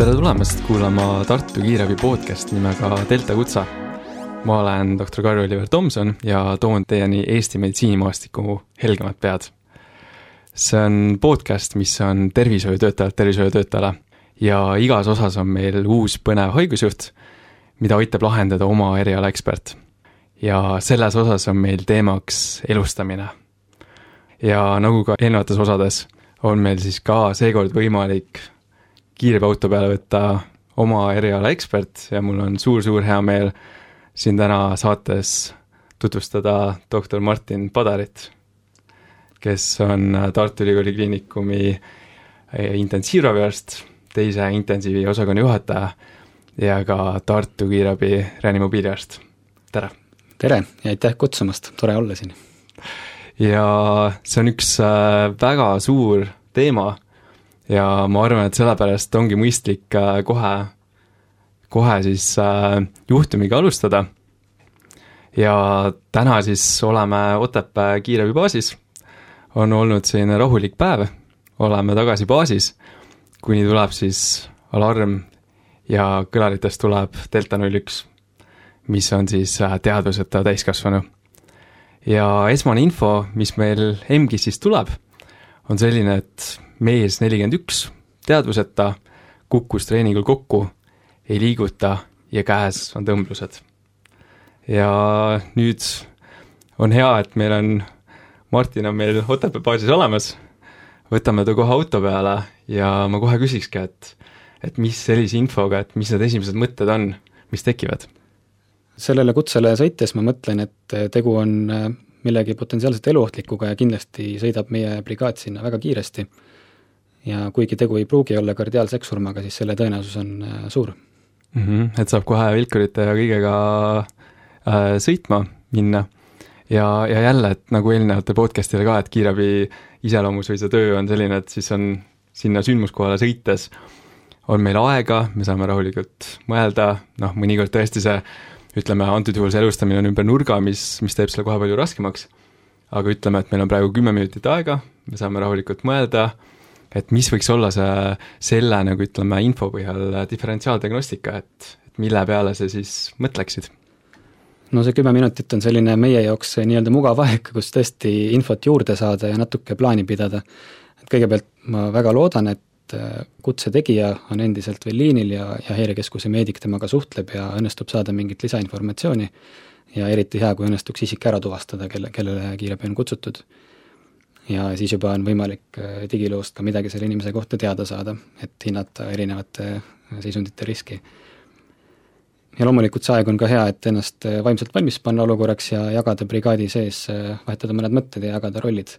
tere tulemast kuulama Tartu Kiirabi podcast nimega Delta Kutsa. ma olen doktor Karl-Oliver Tomson ja toon teieni Eesti meditsiinimaastiku helgemad pead. see on podcast, mis on tervishoiutöötajalt tervishoiutöötajale ja igas osas on meil uus põnev haigusjuht, mida aitab lahendada oma eriala ekspert. Ja selles osas on meil teemaks elustamine. ja nagu ka eelnevates osades, on meil siis ka seekord võimalik kiirabiauto peale võtta oma eriala ekspert ja mul on suur-suur hea meel siin täna saates tutvustada doktor Martin Padarit, kes on Tartu Ülikooli Kliinikumi intensiivraviarst, teise intensiivi osakonna juhataja ja ka Tartu kiirabi reanimobiiliarst, tere! Tere ja aitäh kutsumast, tore olla siin! ja see on üks äh, väga suur teema ja ma arvan, et sellepärast ongi mõistlik äh, kohe, kohe siis äh, juhtumiga alustada. ja täna siis oleme Otepää kiirabibaasis, on olnud selline rahulik päev, oleme tagasi baasis, kuni tuleb siis alarm ja kõlaritest tuleb delta null üks, mis on siis äh, teadvuseta täiskasvanu. ja esmane info, mis meil EMGis-ist tuleb, on selline, et mees nelikümmend üks, teadvuseta, kukkus treeningul kokku, ei liiguta ja käes on tõmblused. ja nüüd on hea, et meil on, Martin on meil Otepää baasis olemas, võtame ta kohe auto peale ja ma kohe küsikski, et et mis sellise infoga, et mis need esimesed mõtted on, mis tekivad? Sellele kutsele sõites ma mõtlen, et tegu on millegi potentsiaalselt eluohtlikuga ja kindlasti sõidab meie brigaad sinna väga kiiresti ja kuigi tegu ei pruugi olla kardiaalseksurmaga, siis selle tõenäosus on äh, suur mm. -hmm, et saab kohe vilkurite ja kõigega äh, sõitma minna ja, ja jälle, et nagu eelnevatel podcast'idel ka, et kiirabi iseloomus või see töö on selline, et siis on sinna sündmuskohale sõites on meil aega, me saame rahulikult mõelda, noh, mõnikord tõesti see ütleme, antud juhul see elustamine on ümber nurga, mis, mis teeb selle kohe palju raskemaks, aga ütleme, et meil on praegu kümme minutit aega, me saame rahulikult mõelda, et mis võiks olla see, selle nagu ütleme, info põhjal diferentsiaaldiagnostika, et, et mille peale sa siis mõtleksid? no see kümme minutit on selline meie jaoks nii-öelda mugav aeg, kus tõesti infot juurde saada ja natuke plaani pidada. et kõigepealt ma väga loodan, et äh, kutse tegija on endiselt veel liinil ja, ja häirekeskuse meedik temaga suhtleb ja õnnestub saada mingit lisainformatsiooni ja eriti hea, kui õnnestuks isik ära tuvastada, kelle, kellele kiirabi on kutsutud ja siis juba on võimalik äh, digiloost ka midagi selle inimese kohta teada saada, et hinnata erinevate äh, seisundite riski. ja loomulikult see aeg on ka hea, et ennast vaimselt valmis panna olukorraks ja jagada brigaadi sees, vahetada mõned mõtted ja jagada rollid.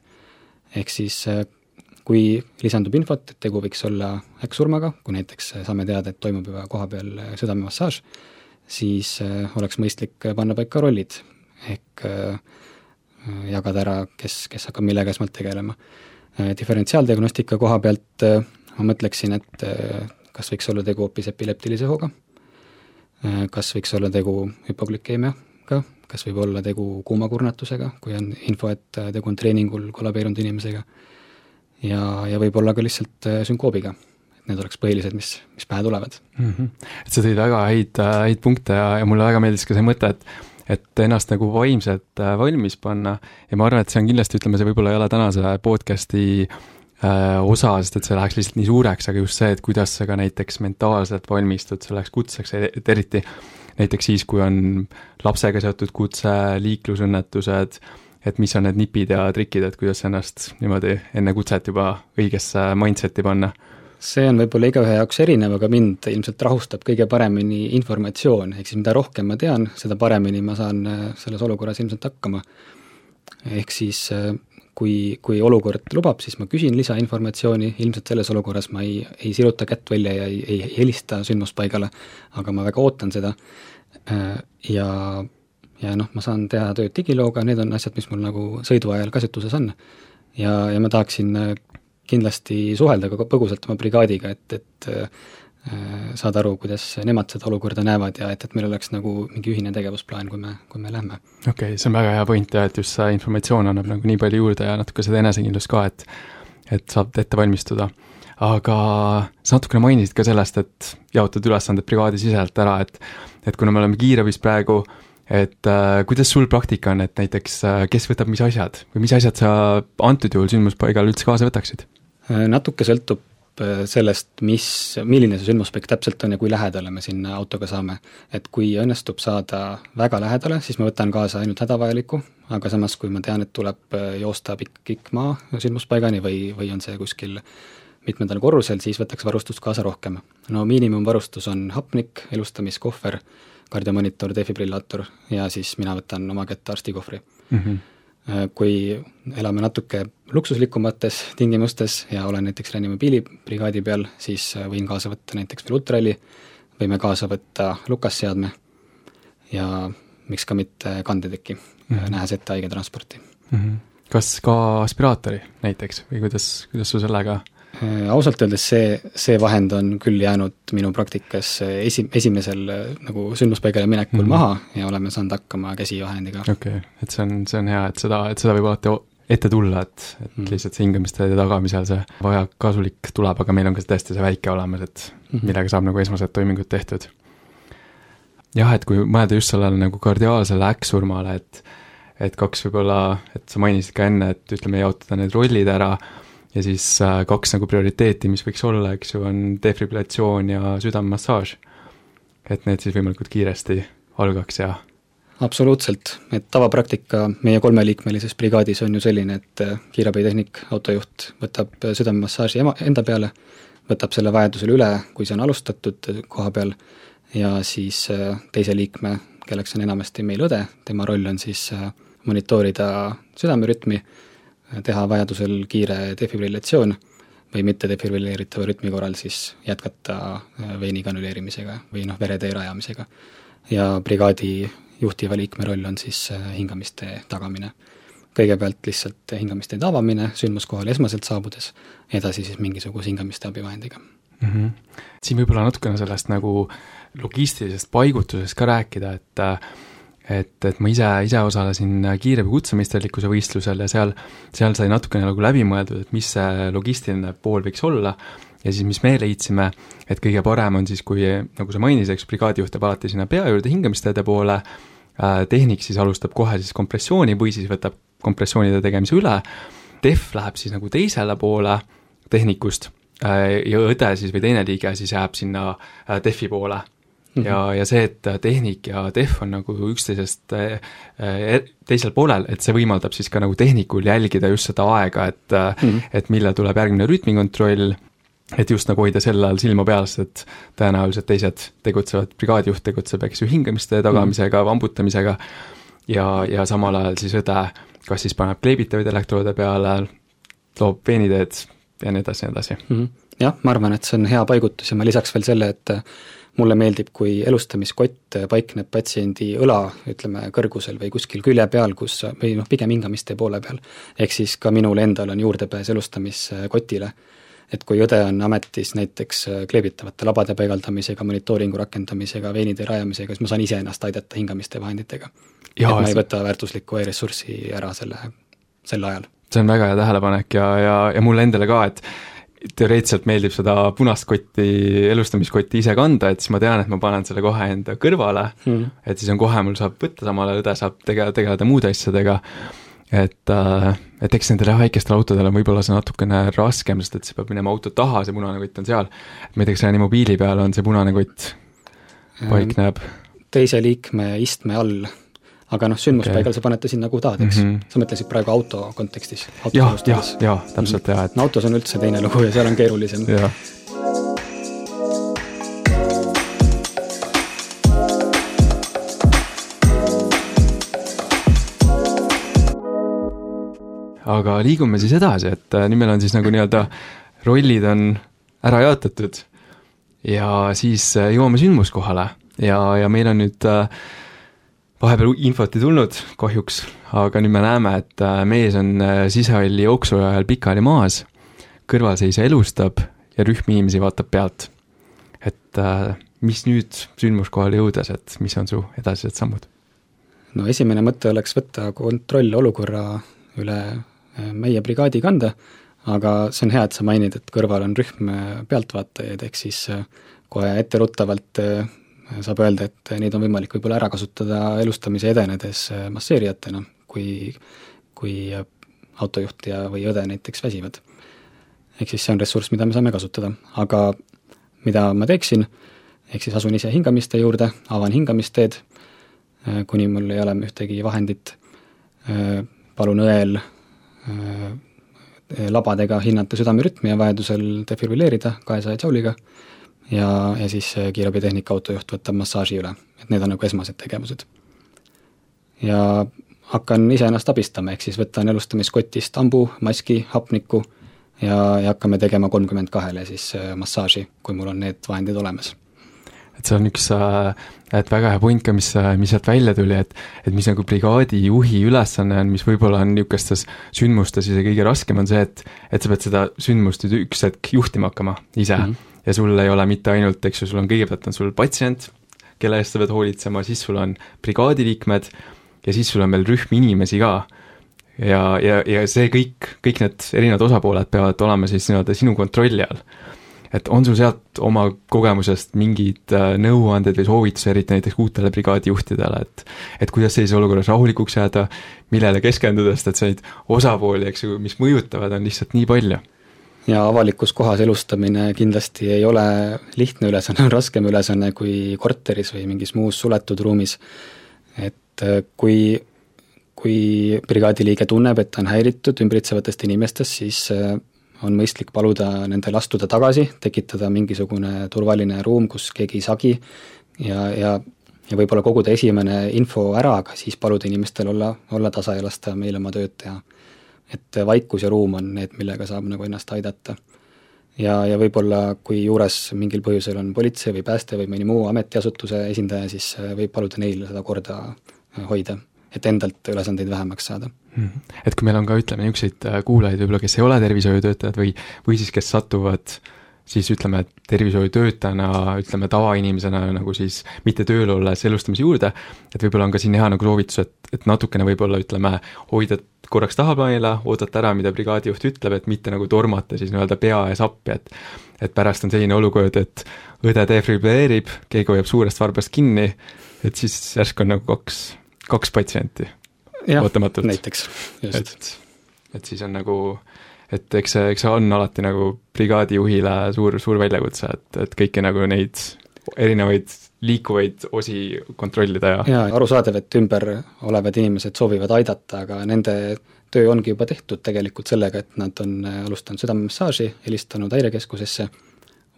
ehk siis kui lisandub infot, et tegu võiks olla äkksurmaga, kui näiteks saame teada, et toimub juba kohapeal südamemassaaž, siis oleks mõistlik panna paika rollid, ehk äh, jagada ära, kes, kes hakkab millega esmalt tegelema. Äh, diferentsiaaldiagnostika koha pealt äh, ma mõtleksin, et äh, kas võiks olla tegu hoopis epileptilise hooga, kas võiks olla tegu hüpoglükeemiaga, kas võib olla tegu kuumakurnatusega, kui on info, et tegu on treeningul kollabeerunud inimesega, ja, ja võib-olla ka lihtsalt sünkoobiga. et need oleks põhilised, mis, mis pähe tulevad mm. -hmm. et sa tõid väga häid, häid punkte ja, ja mulle väga meeldis ka see mõte, et et ennast nagu vaimselt äh, valmis panna ja ma arvan, et see on kindlasti, ütleme, see võib-olla ei ole tänase podcast'i äh, osa, sest et see läheks lihtsalt nii suureks, aga just see, et kuidas sa ka näiteks mentaalselt valmistud selleks kutseks, et eriti näiteks siis, kui on lapsega seotud kutse, liiklusõnnetused, et mis on need nipid ja trikid, et kuidas ennast niimoodi enne kutset juba õigesse mindset'i panna. See on võib-olla igaühe jaoks erinev, aga mind ilmselt rahustab kõige paremini informatsioon, ehk siis mida rohkem ma tean, seda paremini ma saan äh, selles olukorras ilmselt hakkama. ehk siis äh, kui, kui olukord lubab, siis ma küsin lisainformatsiooni, ilmselt selles olukorras ma ei, ei siruta kätt välja ja ei, ei helista sündmuspaigale, aga ma väga ootan seda. Äh, ja ja noh, ma saan teha tööd digilooga, need on asjad, mis mul nagu sõidu ajal kasutuses on. ja, ja ma tahaksin kindlasti suhelda ka põgusalt oma brigaadiga, et, et saada aru, kuidas nemad seda olukorda näevad ja et, et meil oleks nagu mingi ühine tegevusplaan, kui me, kui me lähme. okei okay,, see on väga hea point jah, et just see informatsioon annab nagu nii palju juurde ja natuke seda enesekindlust ka, et et saab ette valmistuda. aga sa natukene mainisid ka sellest, et jaotad ülesanded brigaadisiseselt ära, et et kuna me oleme kiirabis praegu, et äh, kuidas sul praktika on, et näiteks äh, kes võtab mis asjad või mis asjad sa antud juhul sündmuspaigal üldse kaasa võtaksid? Äh, natuke sõltub äh, sellest, mis, milline see sündmuspaik täpselt on ja kui lähedale me sinna autoga saame. et kui õnnestub saada väga lähedale, siis ma võtan kaasa ainult hädavajaliku, aga samas, kui ma tean, et tuleb äh, joosta pikk, pikk maa sündmuspaigani või, või on see kuskil mitmendal korrusel, siis võtaks varustust kaasa rohkem. no miinimumvarustus on hapnik, elustamiskohver, kardiomonitor, defibrillaator ja siis mina võtan oma kätte arstikohvri mm. -hmm. Kui elame natuke luksuslikumates tingimustes ja olen näiteks reanimobiilibrigaadi peal, siis võin kaasa võtta näiteks veel ultrali, võime kaasa võtta lukasseadme ja miks ka mitte kandeteki mm, -hmm. nähes ette haigetransporti mm. -hmm. kas ka aspiraatori näiteks või kuidas, kuidas sul sellega äh, ausalt öeldes see, see vahend on küll jäänud minu praktikas esi, esimesel nagu sündmuspaigale minekul mm -hmm. maha ja oleme saanud hakkama käsivahendiga. okei okay., et see on, see on hea, et seda, et seda võib alati ette tulla, et, et mm -hmm. lihtsalt see hingamisteede tagamisel see vajak kasulik tuleb, aga meil on ka tõesti see väike olemas, et mm -hmm. millega saab nagu esmased toimingud tehtud jah, et kui mõelda just sellele nagu kardiaalsele äkksurmale, et et kaks võib-olla, et sa mainisid ka enne, et ütleme, jaotada need rollid ära ja siis äh, kaks nagu prioriteeti, mis võiks olla, eks ju, on defibrilatsioon ja südamemassaaž. et need siis võimalikult kiiresti algaks ja absoluutselt, et tavapraktika meie kolmeliikmelises brigaadis on ju selline, et äh, kiirabitehnik, autojuht võtab äh, südamemassaaži ema, enda peale, võtab selle vajadusel üle, kui see on alustatud koha peal ja siis äh, teise liikme, kelleks on enamasti meil õde, tema roll on siis äh, monitoorida südamerütmi, äh, teha vajadusel kiire defibrillatsioon või mitte defibrilleeritava rütmi korral siis jätkata veini kanüleerimisega või noh, veretee rajamisega. ja brigaadi juhtiva liikme roll on siis hingamiste tagamine. kõigepealt lihtsalt hingamiste avamine sündmuskohale esmaselt saabudes, edasi siis mingisuguse hingamiste abivahendiga mm. -hmm. siin võib-olla natukene sellest nagu logistilisest paigutusest ka rääkida, et et, et ma ise, ise osalesin kiirabi kutsemeisterlikkuse võistlusel ja seal, seal sai natukene nagu läbi mõeldud, et mis see logistiline pool võiks olla, ja siis, mis me leidsime, et kõige parem on siis, kui nagu sa mainisid, eks brigaadijuht jääb alati sinna pea juurde hingamisteede poole, tehnik siis alustab kohe siis kompressiooni või siis võtab kompressioonide tegemise üle, def läheb siis nagu teisele poole tehnikust ja õde siis või teine liige siis jääb sinna defi poole Mm -hmm. ja, ja see, et tehnik ja def on nagu üksteisest äh, teisel poolel, et see võimaldab siis ka nagu tehnikul jälgida just seda aega, et mm, -hmm. et millal tuleb järgmine rütmikontroll, et just nagu hoida sel ajal silma peal, sest et tõenäoliselt teised tegutsevad, brigaadijuht tegutseb, eks ju, hingamiste tagamisega mm, -hmm. vambutamisega, ja, ja samal ajal siis õde kas siis paneb kleebitavaid elektroode peale, loob veeniteed ja nii edasi ja nii edasi mm. -hmm. jah, ma arvan, et see on hea paigutus ja ma lisaks veel selle, et mulle meeldib, kui elustamiskott paikneb patsiendi õla, ütleme, kõrgusel või kuskil külje peal, kus, või noh, pigem hingamiste poole peal. ehk siis ka minul endal on juurdepääs elustamiskotile. et kui õde on ametis näiteks kleebitavate labade paigaldamisega, monitooringu rakendamisega, veenitee rajamisega, siis ma saan ise ennast aidata hingamiste vahenditega. et ma ei võta väärtuslikku e-ressurssi ära selle, sel ajal. see on väga hea tähelepanek ja, ja, ja mulle endale ka, et teoreetiliselt meeldib seda punast kotti, elustamiskotti ise kanda, et siis ma tean, et ma panen selle kohe enda kõrvale. Mm., et siis on kohe, mul saab võtta samal ajal õde, saab tegeleda, tegeleda muude asjadega, et äh, et eks nendele väikestele autodele võib-olla see natukene raskem, sest et see peab minema auto taha, see punane kott on seal, ma ei tea, kas selle mobiili peal on see punane kott? Paikneb? teise liikme istme all aga noh, sündmuspaigal okay. sa paned ta sinna, kuhu tahad, eks mm. -hmm. sa mõtlesid praegu auto kontekstis? jah, jah, jah, täpselt mm, -hmm. jaa, et no autos on üldse teine lugu ja seal on keerulisem. aga liigume siis edasi, et äh, nüüd meil on siis nagu nii-öelda rollid on ära jaotatud ja siis äh, jõuame sündmuskohale ja, ja meil on nüüd äh, vahepeal infot ei tulnud kahjuks, aga nüüd me näeme, et äh, mees on äh, sisehalli jooksu ajal pikali maas, kõrvalseisja elustab ja rühm inimesi vaatab pealt. et äh, mis nüüd sündmuskohale jõudes, et mis on su edasised sammud? no esimene mõte oleks võtta kontroll olukorra üle meie brigaadi kanda, aga see on hea, et sa mainid, et kõrval on rühm pealtvaatajaid, ehk siis kohe etteruttavalt saab öelda, et neid on võimalik võib-olla ära kasutada elustamise edenedes masseerijatena, kui, kui autojuht ja, või õde näiteks väsivad. ehk siis see on ressurss, mida me saame kasutada, aga mida ma teeksin, ehk siis asun ise hingamiste juurde, avan hingamisteed, äh, kuni mul ei ole ühtegi vahendit, äh, palun õel äh, labadega hinnata südamerütmi ja vajadusel defibrilleerida kahesaja džauliga ja, ja siis kiirabitehnika autojuht võtab massaaži üle, et need on nagu esmased tegevused. ja hakkan iseennast abistama, ehk siis võtan elustamiskotist hambu, maski, hapnikku ja, ja hakkame tegema kolmkümmend kahele siis äh, massaaži, kui mul on need vahendid olemas. et see on üks, äh, et väga hea point ka, mis, äh, mis sealt välja tuli, et et mis nagu brigaadi juhi ülesanne on, mis võib-olla on niisugustes sündmustes isegi kõige raskem, on see, et et sa pead seda sündmust nüüd üks hetk juhtima hakkama ise mm. -hmm. Ja sul ei ole mitte ainult, eks ju, sul on kõigepealt on sul patsient, kelle eest sa pead hoolitsema, siis sul on brigaadiliikmed, ja siis sul on veel rühm inimesi ka. ja, ja, ja see kõik, kõik need erinevad osapooled peavad olema siis nii-öelda sinu kontrolli all. et on sul sealt oma kogemusest mingid äh, nõuanded või soovitused, eriti näiteks uutele brigaadijuhtidele, et et kuidas sellises olukorras rahulikuks jääda, millele keskenduda, sest et neid osapooli, eks ju, mis mõjutavad, on lihtsalt nii palju ja avalikus kohas elustamine kindlasti ei ole lihtne ülesanne, on raskem ülesanne kui korteris või mingis muus suletud ruumis. et äh, kui, kui brigaadiliige tunneb, et ta on häiritud ümbritsevatest inimestest, siis äh, on mõistlik paluda nendel astuda tagasi, tekitada mingisugune turvaline ruum, kus keegi ei sagi ja, ja ja võib-olla koguda esimene info ära, aga siis paluda inimestel olla, olla tasa ja lasta meil oma tööd teha. Et vaikus ja ruum on need, millega saab nagu ennast aidata. ja, ja võib-olla, kui juures mingil põhjusel on politsei või pääste või mõni muu ametiasutuse esindaja, siis äh, võib paluda neil seda korda hoida, et endalt ülesandeid vähemaks saada. -hmm. Et kui meil on ka, ütleme, niisuguseid äh, kuulajaid võib-olla, kes ei ole tervishoiutöötajad või, või siis kes satuvad siis ütleme, tervishoiutöötajana, ütleme tavainimesena nagu siis mitte tööl olles elustamise juurde, et võib-olla on ka siin hea nagu soovitus, et, et natukene võib-olla ütleme, hoida korraks tahaplaanile, oodata ära, mida brigaadijuht ütleb, et mitte nagu tormata siis nii-öelda pea ees appi, et et pärast on selline olukord, et õde defibreerib, keegi hoiab suurest varbast kinni, et siis järsku on nagu kaks kaks patsienti ootamatult. näiteks, just. et, et siis on nagu, et eks see, eks see on alati nagu brigaadijuhile suur, suur väljakutse, et, et kõiki nagu neid erinevaid liikuvaid osi kontrollida ja jaa, arusaadav, et ümber olevad inimesed soovivad aidata, aga nende töö ongi juba tehtud tegelikult sellega, et nad on alustanud südamemassaaži, helistanud häirekeskusesse,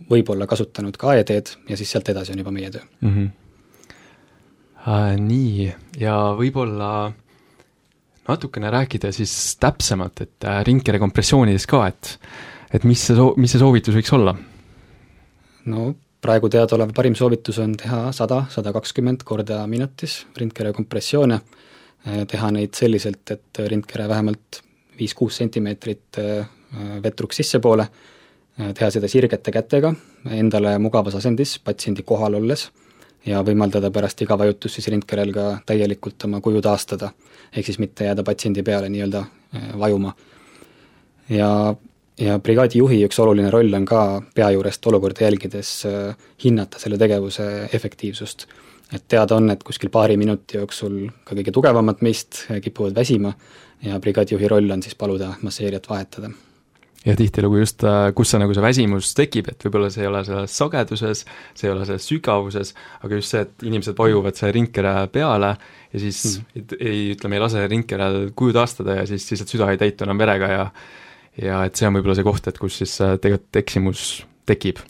võib-olla kasutanud ka AED-d ja siis sealt edasi on juba meie töö mm. -hmm äh,. nii, ja võib-olla natukene rääkida siis täpsemalt, et äh, ringkere kompressioonidest ka, et et mis see soo-, mis see soovitus võiks olla? no praegu teadaolev parim soovitus on teha sada, sada kakskümmend korda minutis rindkere kompressioone, äh, teha neid selliselt, et rindkere vähemalt viis-kuus sentimeetrit äh, vetruks sissepoole, teha seda sirgete kätega, endale mugavas asendis, patsiendi kohal olles ja võimaldada pärast iga vajutust siis rindkerel ka täielikult oma kuju taastada. ehk siis mitte jääda patsiendi peale nii-öelda äh, vajuma. ja, ja brigaadijuhi üks oluline roll on ka pea juurest olukorda jälgides äh, hinnata selle tegevuse efektiivsust. et teada on, et kuskil paari minuti jooksul ka kõige tugevamad meist kipuvad väsima ja brigaadijuhi roll on siis paluda masseerijat vahetada ja tihtilugu just, äh, kus see nagu see väsimus tekib, et võib-olla see ei ole selles sageduses, see ei ole selles sügavuses, aga just see, et inimesed vajuvad selle ringkere peale ja siis mm. ei, ütleme, ei lase ringkerel kuju taastada ja siis lihtsalt süda ei täitu enam verega ja ja et see on võib-olla see koht, et kus siis äh, tegelikult eksimus tekib.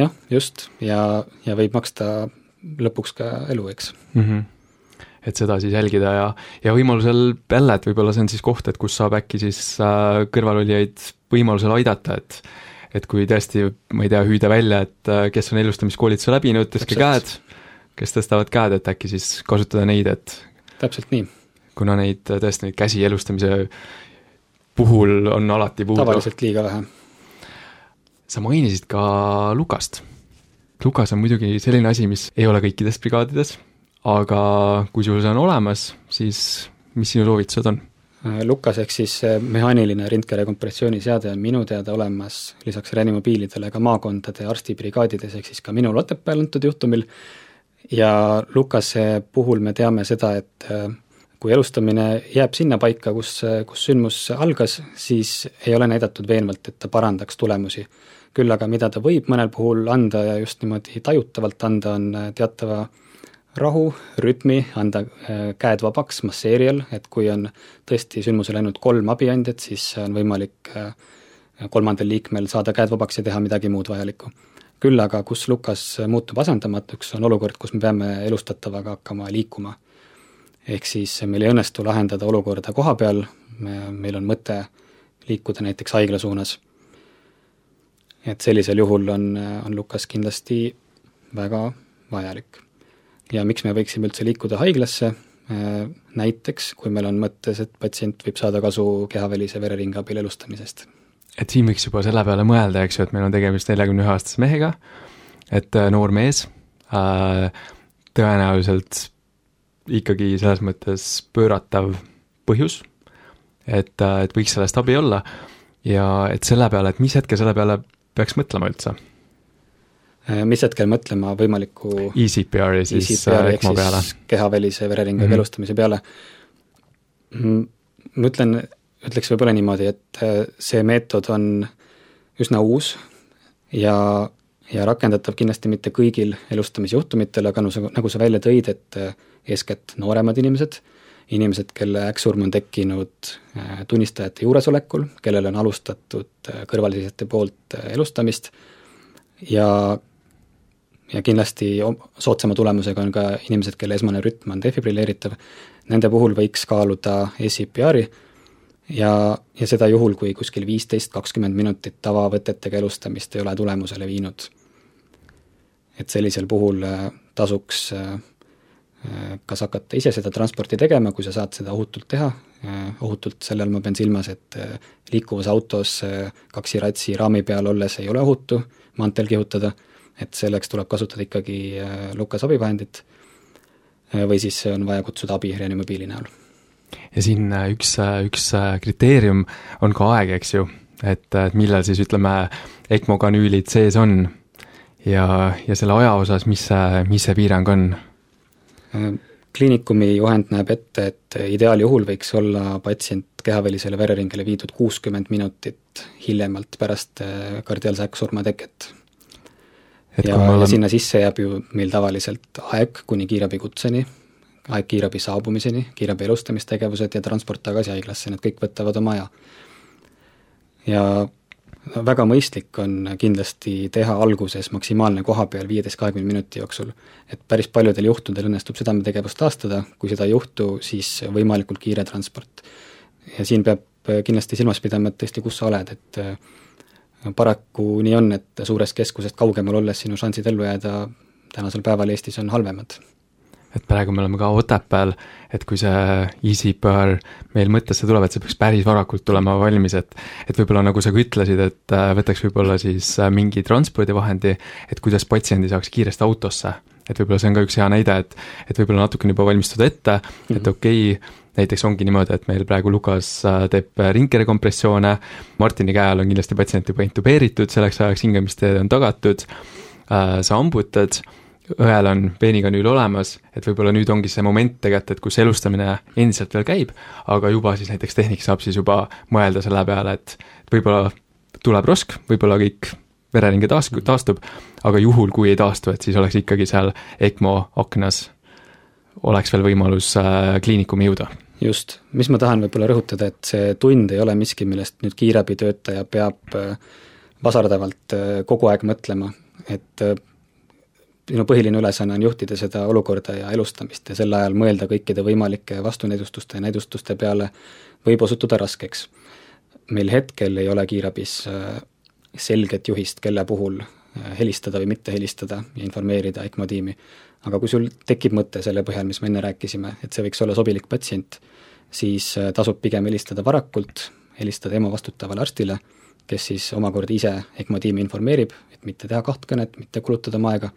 jah, just, ja, ja võib maksta lõpuks ka elu, eks mm. -hmm et seda siis jälgida ja, ja võimalusel jälle, et võib-olla see on siis koht, et kus saab äkki siis äh, kõrvalolijaid võimalusel aidata, et et kui tõesti, ma ei tea, hüüda välja, et äh, kes on elustamiskoolituse läbinud, tõstke käed, kes tõstavad käed, et äkki siis kasutada neid, et täpselt nii. kuna neid, tõesti neid käsi elustamise puhul on alati puudu. tavaliselt liiga vähe. sa mainisid ka Lukast. Lukas on muidugi selline asi, mis ei ole kõikides brigaadides, aga kui sul see on olemas, siis mis sinu soovitused on? Äh, Lukas ehk siis mehaaniline rindkere kompressiooniseade on minu teada olemas lisaks reanimobiilidele ka maakondade arstibrigaadides, ehk siis ka minul Otepääl antud juhtumil, ja Lukase puhul me teame seda, et äh, kui elustamine jääb sinna paika, kus, kus sündmus algas, siis ei ole näidatud veenvalt, et ta parandaks tulemusi. küll aga mida ta võib mõnel puhul anda ja just niimoodi tajutavalt anda, on teatava rahu, rütmi, anda äh, käed vabaks masseerijal, et kui on tõesti sündmusel ainult kolm abiandjat, siis on võimalik äh, kolmandal liikmel saada käed vabaks ja teha midagi muud vajalikku. küll aga kus Lukas muutub asendamatuks, on olukord, kus me peame elustatavaga hakkama liikuma. ehk siis meil ei õnnestu lahendada olukorda koha peal, me, meil on mõte liikuda näiteks haigla suunas. et sellisel juhul on, on Lukas kindlasti väga vajalik ja miks me võiksime üldse liikuda haiglasse, äh, näiteks kui meil on mõttes, et patsient võib saada kasu kehavälise vereringe abil elustamisest. et siin võiks juba selle peale mõelda, eks ju, et meil on tegemist neljakümne ühe aastase mehega, et äh, noor mees äh,, tõenäoliselt ikkagi selles mõttes pööratav põhjus, et, äh, et võiks sellest abi olla ja et selle peale, et mis hetkel selle peale peaks mõtlema üldse mis hetkel mõtlema võimaliku ECPR-i siis ECPR ECMO peale? kehavälise vereringe mm -hmm. elustamise peale. ma ütlen, ütleks võib-olla niimoodi, et äh, see meetod on üsna uus ja, ja rakendatav kindlasti mitte kõigil elustamisjuhtumitel, aga no sa, nagu sa välja tõid, et äh, eeskätt nooremad inimesed, inimesed, kelle äkksurm on tekkinud tunnistajate juuresolekul, kellele on alustatud kõrvalseisjate poolt elustamist ja ja kindlasti soodsama tulemusega on ka inimesed, kelle esmane rütm on defibrilleeritav, nende puhul võiks kaaluda ECPR-i ja, ja seda juhul, kui kuskil viisteist, kakskümmend minutit tavavõtetega elustamist ei ole tulemusele viinud. et sellisel puhul äh, tasuks äh, äh, kas hakata ise seda transporti tegema, kui sa saad seda ohutult teha, ohutult selle all ma pean silmas, et liikuvas autos kaksiratsi raami peal olles ei ole ohutu maanteel kihutada et selleks tuleb kasutada ikkagi äh, Lukas abivahendit äh, või siis on vaja kutsuda abi reanimobiili näol. ja siin äh, üks, üks kriteerium on ka aeg, eks ju, et, et millal siis ütleme, ECMO kanüülid sees on ja, ja selle aja osas, mis see, mis see piirang on? kliinikumi juhend näeb ette, et ideaaljuhul võiks olla patsient kehavälisele vereringele viidud kuuskümmend minutit hiljemalt pärast kardiaalse äkksurma teket et ja, olen... ja sinna sisse jääb ju meil tavaliselt aeg kuni kiirabikutseni, aeg kiirabi saabumiseni, kiirabi elustamistegevused ja transport tagasi haiglasse, need kõik võtavad oma aja. ja väga mõistlik on kindlasti teha alguses maksimaalne kohapeal viieteist, kahekümne minuti jooksul. et päris paljudel juhtudel õnnestub südametegevust taastada, kui seda ei juhtu, siis võimalikult kiire transport. ja siin peab kindlasti silmas pidama, et tõesti, kus sa oled, et paraku nii on, et suurest keskusest kaugemal olles sinu šansid ellu jääda tänasel päeval Eestis on halvemad. et praegu me oleme ka Otepääl, et kui see EasyPõr meil mõttesse tuleb, et see peaks päris varakult tulema valmis, et et võib-olla nagu sa ka ütlesid, et äh, võtaks võib-olla siis äh, mingi transpordivahendi, et kuidas patsiendi saaks kiiresti autosse. Et võib-olla see on ka üks hea näide, et et võib-olla natukene juba valmistuda ette et mhm. okei okay,, näiteks ongi niimoodi, et meil praegu Lukas äh, teeb äh, ringkere kompressioone, Martini käe all on kindlasti patsient juba intubeeritud, selleks ajaks hingamistee on tagatud, äh, sa amputad, õel on veenikanüül olemas, et võib-olla nüüd ongi see moment tegelikult, et kus elustamine endiselt veel käib, aga juba siis näiteks tehnik saab siis juba mõelda selle peale, et võib-olla tuleb rosk, võib-olla kõik vereringe taas-, taastub, aga juhul, kui ei taastu, et siis oleks ikkagi seal ECMO aknas oleks veel võimalus äh, kliinikumi jõuda. just, mis ma tahan võib-olla rõhutada, et see tund ei ole miski, millest nüüd kiirabitöötaja peab äh, vasardavalt äh, kogu aeg mõtlema, et minu põhiline ülesanne on juhtida seda olukorda ja elustamist ja sel ajal mõelda kõikide võimalike vastunäidustuste ja näidustuste peale võib osutuda raskeks. meil hetkel ei ole kiirabis selget juhist, kelle puhul helistada või mitte helistada ja informeerida ECMO tiimi aga kui sul tekib mõte selle põhjal, mis me enne rääkisime, et see võiks olla sobilik patsient, siis äh, tasub pigem helistada varakult, helistada EMO vastutavale arstile, kes siis omakorda ise ECMO tiimi informeerib, et mitte teha kaht kõnet, mitte kulutada oma aega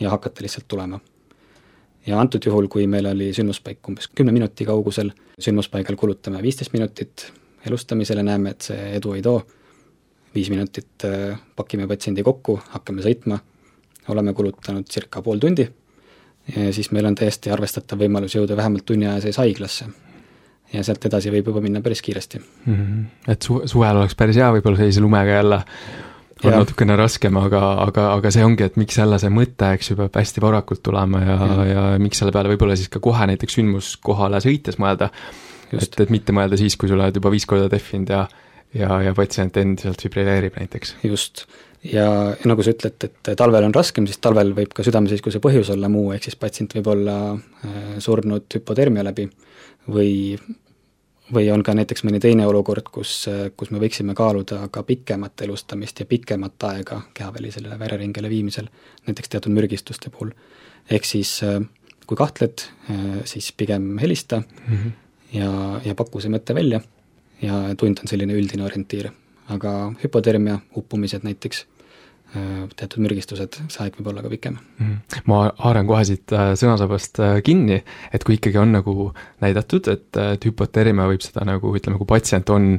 ja hakata lihtsalt tulema. ja antud juhul, kui meil oli sündmuspaik umbes kümne minuti kaugusel, sündmuspaigal kulutame viisteist minutit elustamisele, näeme, et see edu ei too, viis minutit äh, pakime patsiendi kokku, hakkame sõitma, oleme kulutanud circa pool tundi ja siis meil on täiesti arvestatav võimalus jõuda vähemalt tunni aja sees haiglasse. ja sealt edasi võib juba minna päris kiiresti mm. -hmm. et su-, suvel oleks päris hea võib-olla sellise lumega jälle on ja. natukene raskem, aga, aga, aga see ongi, et miks jälle see mõte, eks ju, peab hästi varakult tulema ja, ja., ja miks selle peale võib-olla siis ka kohe näiteks sündmuskohale sõites mõelda. et, et mitte mõelda siis, kui sa oled juba viis korda tehvinud ja ja, ja patsient endiselt fibrilleerib näiteks. just ja, nagu sa ütled, et talvel on raskem, siis talvel võib ka südameseiskuse põhjus olla muu, ehk siis patsient võib olla äh, surnud hüpotermia läbi või või on ka näiteks mõni teine olukord, kus, kus me võiksime kaaluda ka pikemat elustamist ja pikemat aega kehavälisele vereringele viimisel, näiteks teatud mürgistuste puhul. ehk siis äh, kui kahtled, äh, siis pigem helista mm -hmm. ja, ja paku see mõte välja ja tund on selline üldine orientiir. Aga hüpotermia, uppumised näiteks, äh, teatud mürgistused, see aeg võib olla ka pikem. Mm.. ma haaran kohe siit äh, sõnasabast äh, kinni, et kui ikkagi on nagu näidatud, et, et hüpotermia võib seda nagu ütleme, kui patsient on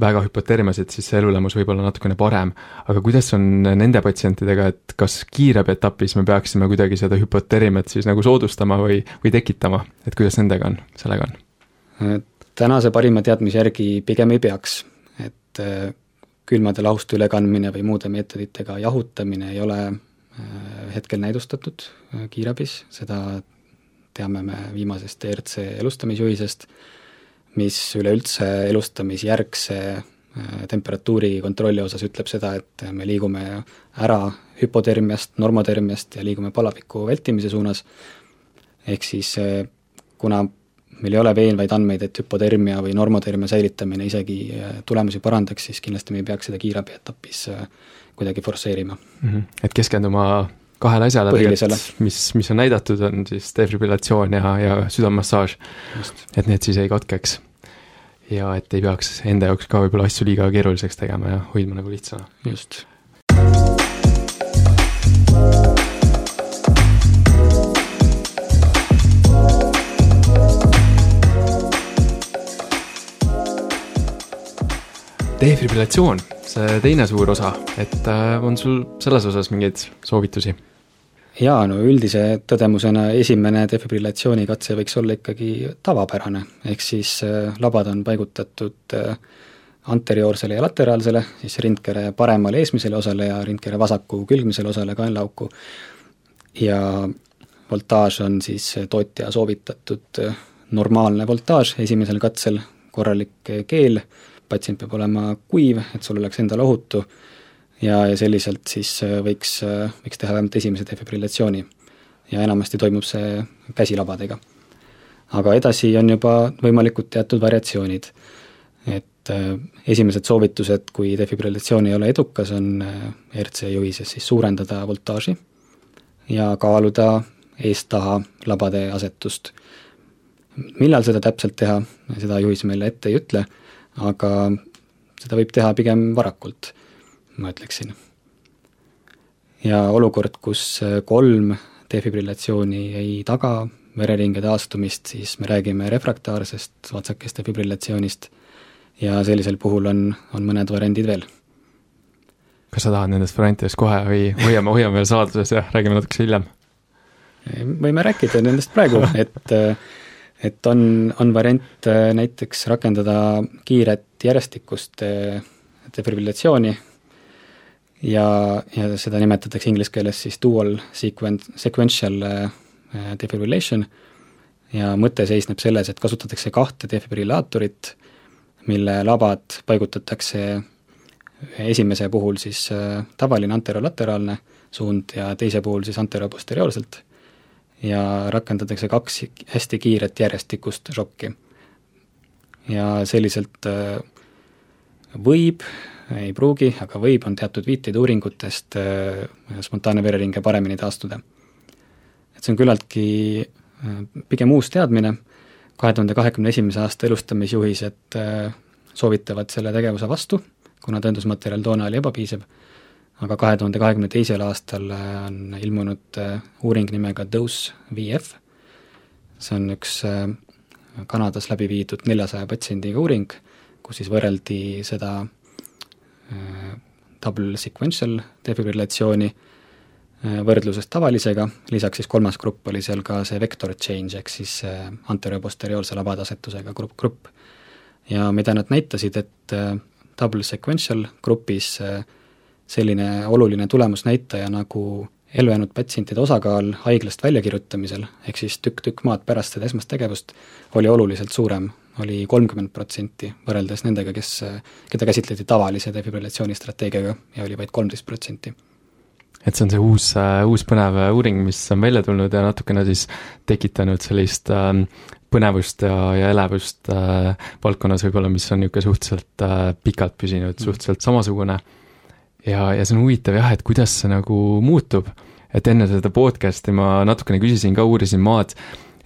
väga hüpotermias, et siis see elulemus võib olla natukene parem, aga kuidas on nende patsientidega, et kas kiirabetapis me peaksime kuidagi seda hüpotermiat siis nagu soodustama või, või tekitama, et kuidas nendega on, sellega on? Tänase parima teadmise järgi pigem ei peaks, et äh, külmade lahuste ülekandmine või muude meetoditega jahutamine ei ole äh, hetkel näidustatud äh, kiirabis, seda teame me viimasest ERC elustamisjuhisest, mis üleüldse elustamisjärgse temperatuuri kontrolli osas ütleb seda, et me liigume ära hüpotermiast, normotermiast ja liigume palaviku vältimise suunas, ehk siis kuna meil ei ole veenvaid andmeid, et hüpotermia või normotermia säilitamine isegi äh, tulemusi parandaks, siis kindlasti me ei peaks seda kiirabi etapis äh, kuidagi forsseerima mm. -hmm. et keskenduma kahele asjale tegelikult, mis, mis on näidatud, on siis defibrillatsioon ja, ja südamemassaaž. et need siis ei katkeks. ja et ei peaks enda jaoks ka võib-olla asju liiga keeruliseks tegema ja hoidma nagu lihtsana. just defibrillatsioon, see teine suur osa, et äh, on sul selles osas mingeid soovitusi? jaa, no üldise tõdemusena esimene defibrillatsiooni katse võiks olla ikkagi tavapärane, ehk siis äh, labad on paigutatud äh, anterioorsele ja lateraalsele, siis rindkere paremale eesmisele osale ja rindkere vasaku külgmisele osale kaenlaauku ja voltaaž on siis tootja soovitatud normaalne voltaaž esimesel katsel, korralik keel, patsient peab olema kuiv, et sul oleks endale ohutu ja, ja selliselt siis äh, võiks, äh, võiks teha vähemalt esimese defibrillatsiooni. ja enamasti toimub see käsilabadega. aga edasi on juba võimalikud teatud variatsioonid, et äh, esimesed soovitused, kui defibrillatsioon ei ole edukas, on ERC juhises siis suurendada voltaaži ja kaaluda eest-taha labade asetust. millal seda täpselt teha, seda juhis meile ette ei ütle aga seda võib teha pigem varakult, ma ütleksin. ja olukord, kus kolm defibrillatsiooni ei taga vereringe taastumist, siis me räägime refraktaarsest otsakeste fibrillatsioonist ja sellisel puhul on, on mõned variandid veel. kas sa tahad nendest variantidest kohe või hoiame, hoiame veel saladuses ja räägime natukese hiljem? võime rääkida nendest praegu, et et on, on variant äh, näiteks rakendada kiiret järjestikust äh, defibrillatsiooni ja, ja seda nimetatakse inglise keeles siis dual sequen-, sequential äh, defibrillation. Ja mõte seisneb selles, et kasutatakse kahte defibrillaatorit, mille labad paigutatakse esimese puhul siis tavaline anterolateraalne suund ja teise puhul siis anteroposteriaalselt ja rakendatakse kaks hästi kiiret järjestikust šokki. ja selliselt äh, võib, ei pruugi, aga võib, on teatud viiteid uuringutest äh, spontaanne vereringe paremini taastuda. et see on küllaltki äh, pigem uus teadmine, kahe tuhande kahekümne esimese aasta elustamisjuhised soovitavad selle tegevuse vastu, kuna tõendusmaterjal toona oli ebapiisav, aga kahe tuhande kahekümne teisel aastal on ilmunud uuring nimega Dose VF, see on üks Kanadas läbi viidud neljasaja patsiendiga uuring, kus siis võrreldi seda double sequential defibrillatsiooni võrdluses tavalisega, lisaks siis kolmas grupp oli seal ka see vector change, ehk siis anterioposteriaalse labadasetusega grupp, grupp. ja mida nad näitasid, et double sequential grupis selline oluline tulemusnäitaja nagu elujäänud patsientide osakaal haiglast väljakirjutamisel, ehk siis tükk-tükk maad pärast seda esmast tegevust, oli oluliselt suurem, oli kolmkümmend protsenti, võrreldes nendega, kes, keda käsitleti tavalise defibrillatsiooni strateegiaga ja oli vaid kolmteist protsenti et see on see uus, uus põnev uuring, mis on välja tulnud ja natukene siis tekitanud sellist äh, põnevust ja, ja elevust äh, valdkonnas võib-olla, mis on niisugune suhteliselt äh, pikalt püsinud suhteliselt samasugune. Ja, ja see on huvitav jah, et kuidas see nagu muutub. et enne seda podcast'i ma natukene küsisin ka, uurisin maad,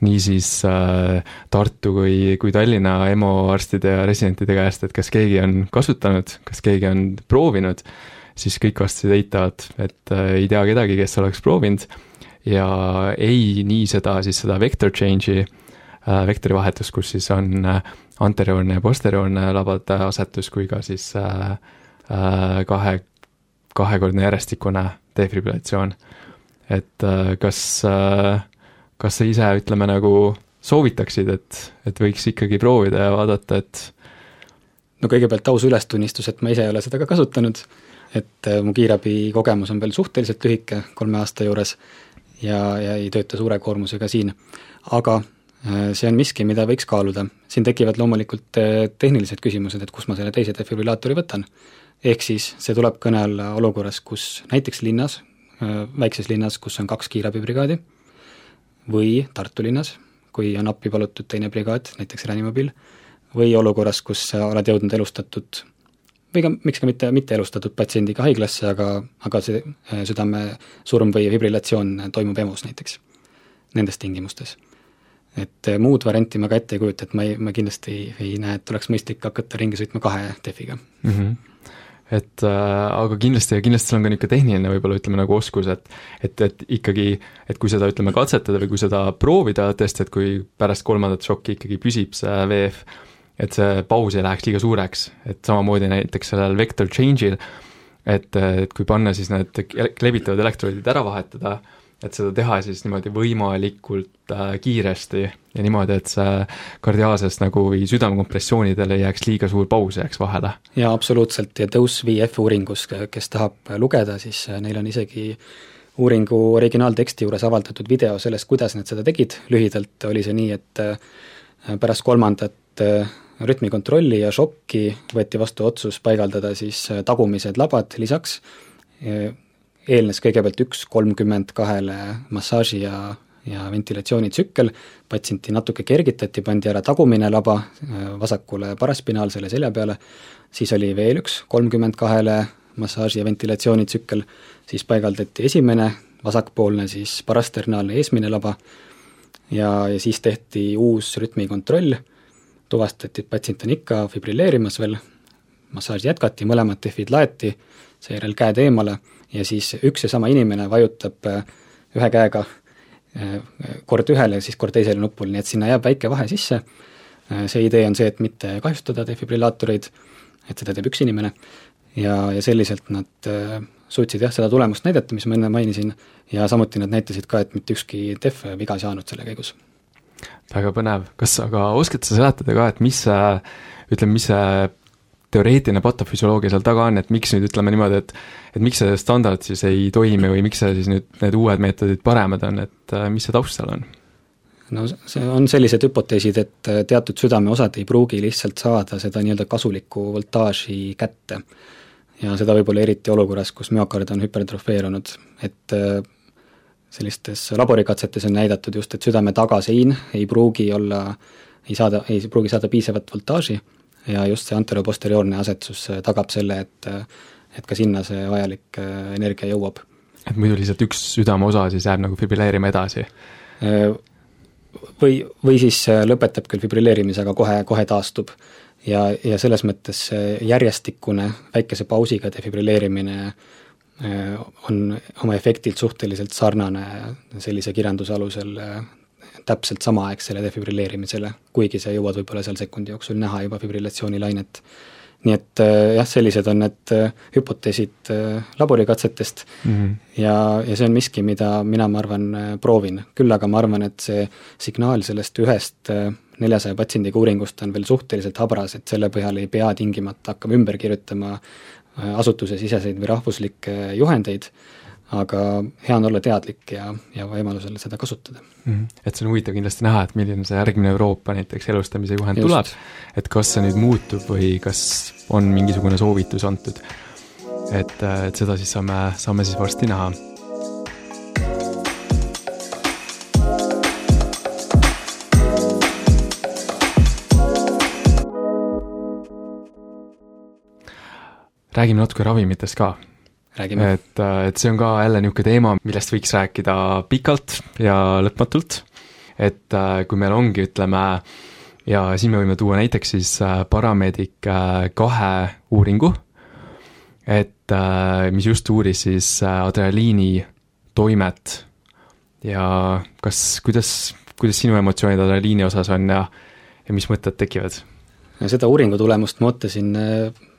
niisiis äh, Tartu kui, kui Tallinna EMO arstide ja residentide käest, et kas keegi on kasutanud, kas keegi on proovinud, siis kõik vastasid eitavalt, et äh, ei tea kedagi, kes oleks proovinud ja ei nii seda, siis seda vector change'i äh,, vektorivahetust, kus siis on äh, anterioorne ja posterioorne labade asetus, kui ka siis äh, äh, kahe, kahekordne järjestikune defibrillatsioon. et äh, kas äh, kas sa ise, ütleme nagu soovitaksid, et, et võiks ikkagi proovida ja vaadata, et no kõigepealt aus ülestunnistus, et ma ise ei ole seda ka kasutanud, et äh, mu kiirabi kogemus on veel suhteliselt lühike, kolme aasta juures, ja, ja ei tööta suure koormusega siin. aga see on miski, mida võiks kaaluda. siin tekivad loomulikult tehnilised küsimused, et kust ma selle teise defibrillaatori võtan. Ehk siis see tuleb kõne alla olukorras, kus näiteks linnas, väikses linnas, kus on kaks kiirabibrigaadi, või Tartu linnas, kui on appi palutud teine brigaad, näiteks Reanimobil, või olukorras, kus sa oled jõudnud elustatud või ka miks ka mitte, mitte elustatud patsiendiga haiglasse, aga, aga see äh, südamesurm või fibrillatsioon toimub EMO-s näiteks, nendes tingimustes. et äh, muud varianti ma ka ette ei kujuta, et ma ei, ma kindlasti ei, ei näe, et oleks mõistlik hakata ringi sõitma kahe defiga mm. -hmm et äh, aga kindlasti, kindlasti seal on ka niisugune tehniline võib-olla ütleme nagu oskus, et et, et ikkagi, et kui seda ütleme katsetada või kui seda proovida tõesti, et kui pärast kolmandat šokki ikkagi püsib see VF, et see paus ei läheks liiga suureks, et samamoodi näiteks sellel vector change'il, et, et kui panna siis need levitavad elektroodid ära vahetada, et seda teha siis niimoodi võimalikult äh, kiiresti ja niimoodi, et see kardiaalsest nagu või südamekompressioonidel ei jääks liiga suur paus jääks vahele. jaa, absoluutselt, ja Dose VF uuringus, kes tahab lugeda, siis äh, neil on isegi uuringu originaalteksti juures avaldatud video sellest, kuidas nad seda tegid, lühidalt oli see nii, et äh, pärast kolmandat äh, rütmikontrolli ja šokki võeti vastu otsus paigaldada siis tagumised labad lisaks eelnes kõigepealt üks kolmkümmend kahele massaaži ja, ja ventilatsioonitsükkel, patsienti natuke kergitati, pandi ära tagumine laba äh, vasakule paraspinaalsele selja peale, siis oli veel üks kolmkümmend kahele massaaži ja ventilatsioonitsükkel, siis paigaldati esimene vasakpoolne siis parasternaalne eesmine laba ja, ja siis tehti uus rütmikontroll, tuvastati, et patsient on ikka fibrilleerimas veel, massaaži jätkati, mõlemad tehvid laeti, seejärel käed eemale ja siis üks ja sama inimene vajutab äh, ühe käega äh, kord ühele siis kord teisele nupule, nii et sinna jääb väike vahe sisse, äh, see idee on see, et mitte kahjustada defibrillaatoreid, et seda teeb üks inimene, ja, ja selliselt nad suutsid jah, seda tulemust näidata, mis ma enne mainisin, ja samuti nad näitasid ka, et mitte ükski def viga ei saanud selle käigus. väga põnev, kas aga oskad sa seletada ka, et mis see, ütleme, mis see teoreetiline patofüsioloogia seal taga on, et miks nüüd ütleme niimoodi, et et miks see standard siis ei toimi või miks see siis nüüd, need uued meetodid paremad on, et äh, mis see taust seal on? no see on sellised hüpoteesid, et äh, teatud südameosad ei pruugi lihtsalt saada seda nii-öelda kasulikku voltaaži kätte. ja seda võib-olla eriti olukorras, kus müokard on hüpertrofeerunud, et äh, sellistes laborikatsetes on näidatud just, et südame tagasein ei pruugi olla, ei saada, ei pruugi saada piisavat voltaaži ja just see anteroposteriorne asetus tagab selle, et et ka sinna see vajalik äh, energia jõuab. et muidu lihtsalt üks südameosa siis jääb nagu fibrilleerima edasi? Äh, või, või siis äh, lõpetab küll fibrilleerimise, aga kohe, kohe taastub. ja, ja selles mõttes järjestikune väikese pausiga defibrilleerimine on oma efektilt suhteliselt sarnane sellise kirjanduse alusel täpselt samaaegsele defibrilleerimisele, kuigi sa jõuad võib-olla seal sekundi jooksul näha juba fibrillatsioonilainet. nii et äh, jah, sellised on need äh, hüpoteesid äh, laborikatsetest mm -hmm. ja, ja see on miski, mida mina, ma arvan, proovin. küll aga ma arvan, et see signaal sellest ühest neljasaja patsiendiga uuringust on veel suhteliselt habras, et selle põhjal ei pea tingimata hakkama ümber kirjutama asutusesiseseid või rahvuslikke juhendeid, aga hea on olla teadlik ja, ja võimalusel seda kasutada mm. -hmm. Et see on huvitav kindlasti näha, et milline see järgmine Euroopa näiteks elustamise juhend Just. tuleb, et kas see nüüd muutub või kas on mingisugune soovitus antud. et, et seda siis saame, saame siis varsti näha räägime natuke ravimitest ka räägime. et, äh, et see on ka jälle niisugune teema, millest võiks rääkida pikalt ja lõpmatult, et äh, kui meil ongi, ütleme, ja siin me võime tuua näiteks siis äh, Paramedic kahe uuringu, et mis just uuris siis adrenaliini toimet ja kas, kuidas, kuidas sinu emotsioonid adrenaliini osas on ja, ja mis mõtted tekivad? seda uuringu tulemust ma ootasin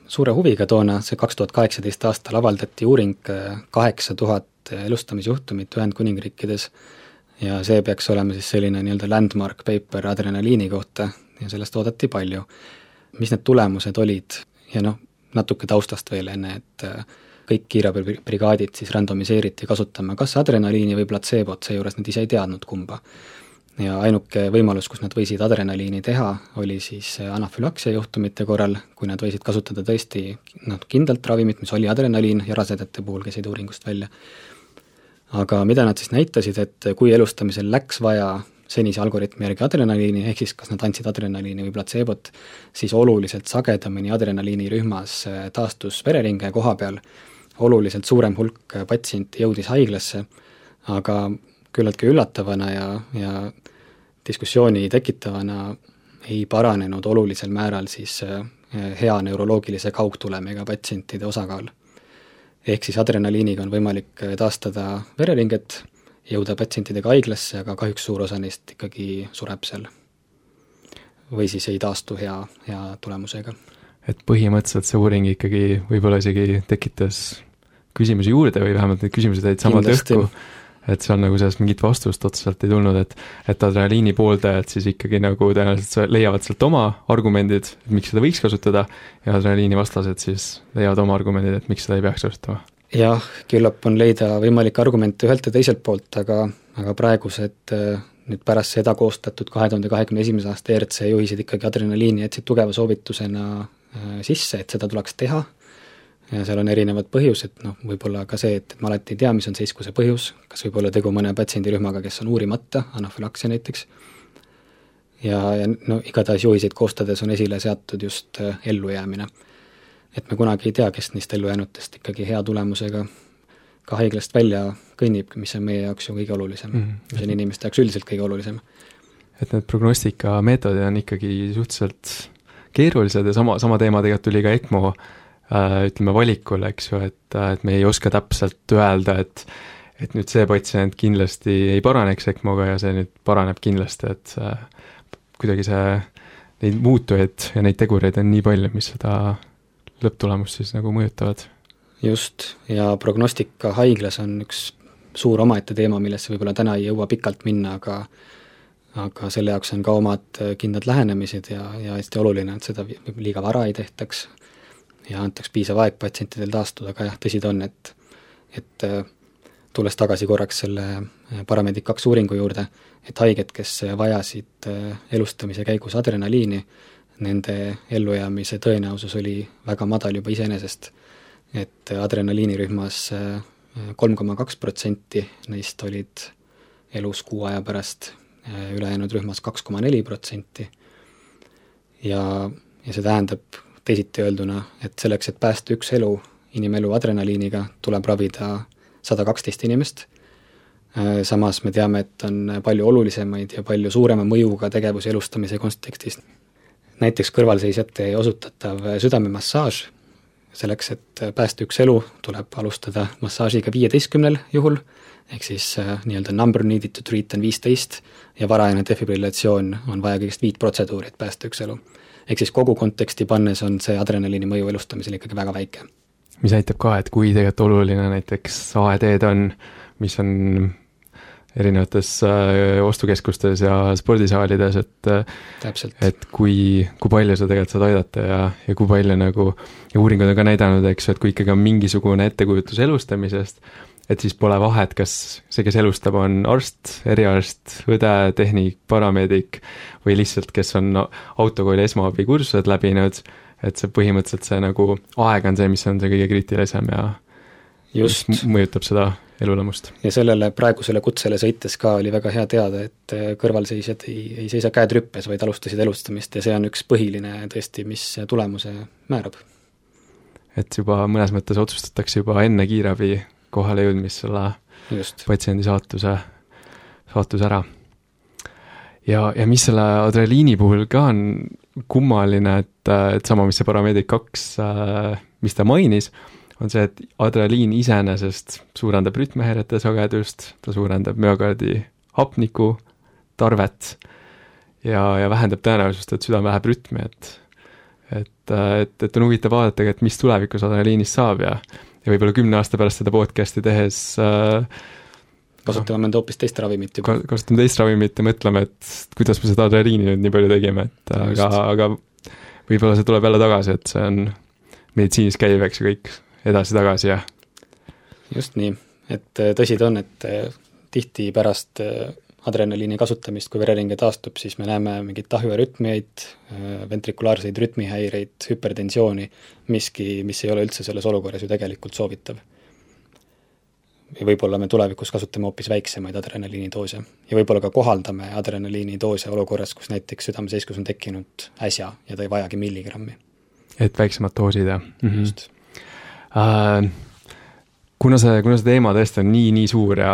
suure huviga toona, see kaks tuhat kaheksateist aastal avaldati uuring äh, kaheksa tuhat elustamisjuhtumit Ühendkuningriikides ja see peaks olema siis selline nii-öelda landmark paper adrenaliini kohta ja sellest oodati palju. mis need tulemused olid ja noh, natuke taustast veel enne, et äh, kõik kiirabibrigaadid siis randomiseeriti kasutama kas adrenaliini või platseebot, seejuures nad ise ei teadnud kumba ja ainuke võimalus, kus nad võisid adrenaliini teha, oli siis anafülaksia juhtumite korral, kui nad võisid kasutada tõesti noh, kindlalt ravimit, mis oli adrenaliin ja rasedate puhul käisid uuringust välja. aga mida nad siis näitasid, et kui elustamisel läks vaja senise algoritmi järgi adrenaliini, ehk siis kas nad andsid adrenaliini või platseebot, siis oluliselt sagedamini adrenaliinirühmas taastus vereringe koha peal, oluliselt suurem hulk patsiente jõudis haiglasse, aga küllaltki üllatavana ja, ja diskussiooni tekitavana ei paranenud olulisel määral siis äh, hea neuroloogilise kaugtulemiga patsientide osakaal. ehk siis adrenaliiniga on võimalik äh, taastada vereringet, jõuda patsientidega haiglasse, aga kahjuks suur osa neist ikkagi sureb seal. või siis ei taastu hea, hea tulemusega. et põhimõtteliselt see uuring ikkagi võib-olla isegi tekitas küsimusi juurde või vähemalt need küsimused jäid samalt õhku et seal nagu sellest mingit vastust otseselt ei tulnud, et et adrenaliini pooldajad siis ikkagi nagu tõenäoliselt leiavad sealt oma argumendid, et miks seda võiks kasutada, ja adrenaliini vastased siis leiavad oma argumendid, et miks seda ei peaks kasutama. jah, küllap on leida võimalikke argumente ühelt ja teiselt poolt, aga, aga praegused nüüd pärast seda koostatud kahe tuhande kahekümne esimese aasta ERC juhised ikkagi adrenaliini jätsid tugeva soovitusena äh, sisse, et seda tuleks teha ja seal on erinevad põhjused, noh, võib-olla ka see, et ma alati ei tea, mis on seiskuse põhjus, kas võib olla tegu mõne patsiendirühmaga, kes on uurimata, anafülaksia näiteks, ja, ja no igatahes juhiseid koostades on esile seatud just äh, ellujäämine. et me kunagi ei tea, kes neist ellujäänutest ikkagi hea tulemusega ka haiglast välja kõnnib, mis on meie jaoks ju kõige olulisem mm, -hmm. mis on inimeste jaoks üldiselt kõige olulisem. et need prognostikamenetodid on ikkagi suhteliselt keerulised ja sama, sama teema tegelikult tuli ka ECMO ütleme, valikul, eks ju, et, äh, et me ei oska täpselt öelda, et et nüüd see patsient kindlasti ei paraneks ECMO-ga ja see nüüd paraneb kindlasti, et äh, kuidagi see, neid muutujaid ja neid tegureid on nii palju, mis seda lõpptulemust siis nagu mõjutavad. just, ja prognostika haiglas on üks suur omaette teema, millesse võib-olla täna ei jõua pikalt minna, aga aga selle jaoks on ka omad kindlad lähenemised ja, ja hästi oluline, et seda liiga vara ei tehtaks, ja antaks piisav aeg patsientidel taastuda, aga jah, tõsi ta on, et et äh, tulles tagasi korraks selle äh, Paramedic kaks uuringu juurde, et haiged, kes vajasid äh, elustamise käigus adrenaliini, nende ellujäämise tõenäosus oli väga madal juba iseenesest. et adrenaliinirühmas kolm koma kaks protsenti neist olid elus kuu aja pärast, ülejäänud rühmas kaks koma neli protsenti. ja, ja see tähendab teisiti öelduna, et selleks, et päästa üks elu, inimelu adrenaliiniga, tuleb ravida sada kaksteist inimest, äh, samas me teame, et on palju olulisemaid ja palju suurema mõjuga tegevusi elustamise kontekstis. näiteks kõrvalseisjate osutatav südamemassaaž, selleks, et päästa üks elu, tuleb alustada massaažiga viieteistkümnel juhul, ehk siis äh, nii-öelda number needed to treat on viisteist ja varajane defibrillatsioon on vaja kõigest viit protseduuri, et päästa üks elu. Ehk siis kogu konteksti pannes on see adrenaliini mõju elustamisel ikkagi väga väike. mis näitab ka, et kui tegelikult oluline näiteks AED-d on, mis on erinevates äh, ostukeskustes ja spordisaalides, et täpselt. et kui, kui palju sa tegelikult saad aidata ja, ja kui palju nagu, ja uuringud on ka näidanud, eks ju, et kui ikkagi on mingisugune ettekujutus elustamisest, et siis pole vahet, kas see, kes elustab, on arst, eriarst, õde, tehnik, parameedik või lihtsalt, kes on autokooli esmaabikursused läbinud, et see põhimõtteliselt see nagu aeg on see, mis on see kõige kriitilisem ja just mõjutab seda elulemust. ja sellele praegusele kutsele sõites ka oli väga hea teada, et äh, kõrvalseisjad ei, ei seisa käed rüppes, vaid alustasid elustamist ja see on üks põhiline tõesti, mis tulemuse määrab. et juba mõnes mõttes otsustatakse juba enne kiirabi kohalejõudmist selle Just. patsiendi saatuse, saatuse ära. ja, ja mis selle adrenaliini puhul ka on kummaline, et, et sama, mis see Parameedic kaks, äh, mis ta mainis, on see, et adrenaliin iseenesest suurendab rütmihäirete sagedust, ta suurendab müokardi hapniku tarvet ja, ja vähendab tõenäosust, et südam läheb rütmi, et et, et, et on huvitav vaadata, et mis tulevikus adrenaliinist saab ja ja võib-olla kümne aasta pärast seda podcast'i tehes äh, kasutame mõnda hoopis teist ravimit juba. kasutame teist ravimit ja mõtleme, et kuidas me seda adrenaliini nüüd nii palju tegime, et aga, aga võib-olla see tuleb jälle tagasi, et see on meditsiinis käiv, eks ju, kõik edasi-tagasi ja just nii, et tõsi ta on, et äh, tihti pärast äh, adrenaliini kasutamist, kui vereringe taastub, siis me näeme mingeid tahjuarütmiaid, ventrikulaarseid rütmihäireid, hüpertensiooni, miski, mis ei ole üldse selles olukorras ju tegelikult soovitav. ja võib-olla me tulevikus kasutame hoopis väiksemaid adrenaliinidoose ja võib-olla ka kohaldame adrenaliinidoose olukorras, kus näiteks südameseiskus on tekkinud äsja ja ta ei vajagi milligrammi. et väiksemad doosid, jah mm? -hmm. just äh, kuna see, kuna see teema tõesti on nii, nii suur ja,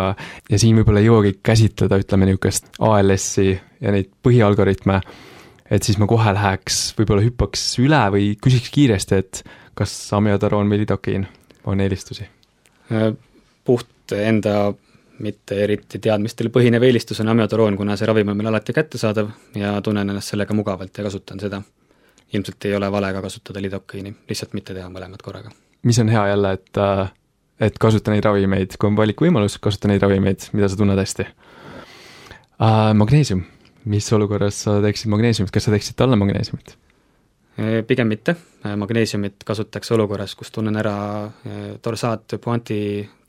ja siin võib-olla ei jõuagi käsitleda, ütleme niisugust ALS-i ja neid põhialgoritme, et siis ma kohe läheks, võib-olla hüppaks üle või küsiks kiiresti, et kas amiodaroon või lidokiin on eelistusi? Äh, puht enda mitte eriti teadmistel põhinev eelistus on amiodaroon, kuna see ravim on meil alati kättesaadav ja tunnen ennast sellega mugavalt ja kasutan seda. ilmselt ei ole vale ka kasutada lidokiini, lihtsalt mitte teha mõlemat korraga mis on hea jälle, et, äh, et kasuta neid ravimeid, kui on valikuvõimalus, kasuta neid ravimeid, mida sa tunned hästi. Uh,. Magneesium, mis olukorras sa teeksid magneesiumit, kas sa teeksid talle magneesiumit? Pigem mitte, magneesiumit kasutaks olukorras, kus tunnen ära dorsaat puanti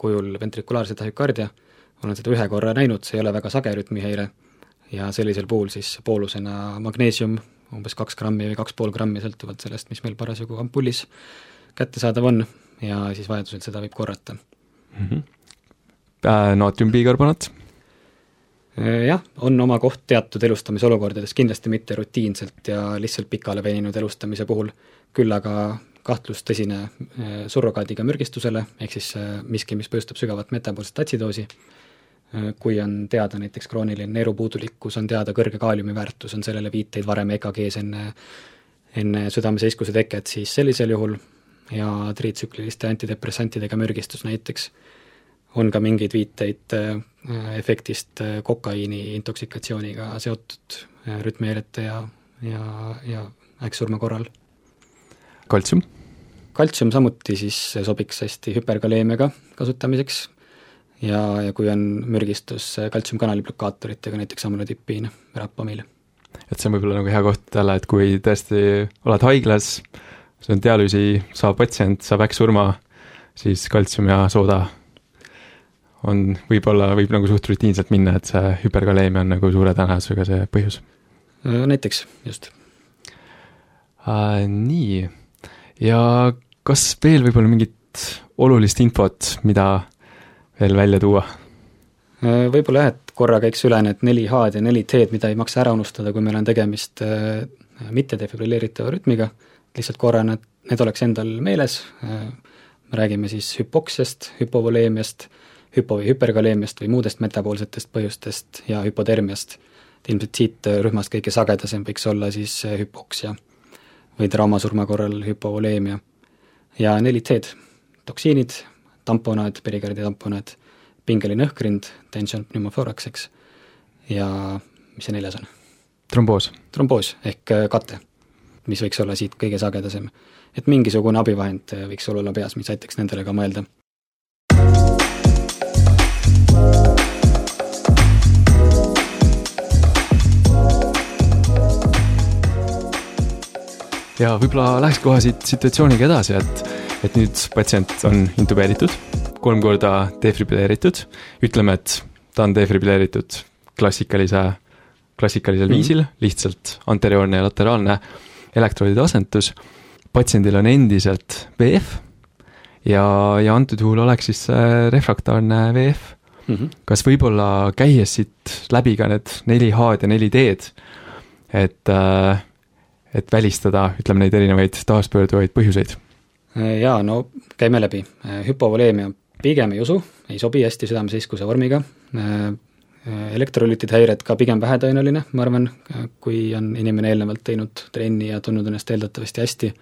kujul ventrikulaarse tahükardia, olen seda ühe korra näinud, see ei ole väga sage rütmihäire, ja sellisel puhul siis poolusena magneesium, umbes kaks grammi või kaks pool grammi, sõltuvalt sellest, mis meil parasjagu ampullis kättesaadav on ja siis vajadusel seda võib korrata mm. -hmm. Naatriumbikarbonaat? Äh, jah, on oma koht teatud elustamisolukordades, kindlasti mitte rutiinselt ja lihtsalt pikale veninud elustamise puhul, küll aga kahtlus tõsine äh, surrogaadiga mürgistusele, ehk siis miski, mis põhjustab sügavat metaboolset atsidoosi, kui on teada näiteks krooniline neerupuudulikkus, on teada kõrge kaaliumi väärtus, on sellele viiteid varem EKG-s enne, enne südameseiskuse teket, siis sellisel juhul ja tritsükliliste antidepressantidega mürgistus näiteks, on ka mingeid viiteid äh, efektist äh, kokaiini intoksikatsiooniga seotud äh, rütmihäirete ja, ja, ja äkksurma korral. kaltsium? kaltsium samuti siis sobiks hästi hüperkaleemiaga kasutamiseks ja, ja kui on mürgistus kaltsiumkanali blokaatoritega, näiteks amulodipiin, rapamiil. et see on võib-olla nagu hea koht jälle, et kui tõesti oled haiglas, see on dialüüsi saav patsient, saab äkksurma, siis kaltsium ja sooda on, võib-olla, võib nagu suht rutiinselt minna, et see hüperkaleemia on nagu suure tõenäosusega see põhjus. näiteks, just äh,. Nii, ja kas veel võib-olla mingit olulist infot, mida veel välja tuua? Võib-olla jah, et korra käiks üle need neli H-d ja neli T-d, mida ei maksa ära unustada, kui meil on tegemist mitte defibrilleeritava rütmiga lihtsalt korra need, need oleks endal meeles, me räägime siis hüpoksiast, hüpovoleemiast, hüpo- või hüperkaleemiast või muudest metaboolsetest põhjustest ja hüpotermiast. et ilmselt siit rühmast kõige sagedasem võiks olla siis hüpoksia või traumasurma korral hüpovoleemia. ja neli T-d, toksiinid, tamponaad, perikardi tamponaad, pingeline õhkrind, tension pneumothorax, eks, ja mis see neljas on? tromboos. tromboos ehk äh, kate, mis võiks olla siit kõige sagedasem. et mingisugune abivahend äh, võiks sul olla peas, mis aitaks nendele ka mõelda. ja võib-olla läheks kohe siit situatsiooniga edasi, et, et nüüd patsient on intubeeritud, kolm korda defibrilleeritud, ütleme, et ta on defibrilleeritud klassikalise, klassikalisel mm. viisil, lihtsalt anterioorne ja lateraalne elektroodide asendus, patsiendil on endiselt VF ja, ja antud juhul oleks siis see refraktaarne VF mm. -hmm. kas võib-olla käies siit läbi ka need neli H-d ja neli D-d, et äh, et välistada, ütleme, neid erinevaid taaspöörduvaid põhjuseid? jaa, no käime läbi. hüpovoleemia pigem ei usu, ei sobi hästi südameseiskuse vormiga, elektrolüütide häired ka pigem vähetõenäoline, ma arvan, kui on inimene eelnevalt teinud trenni ja tundnud ennast eeldatavasti hästi,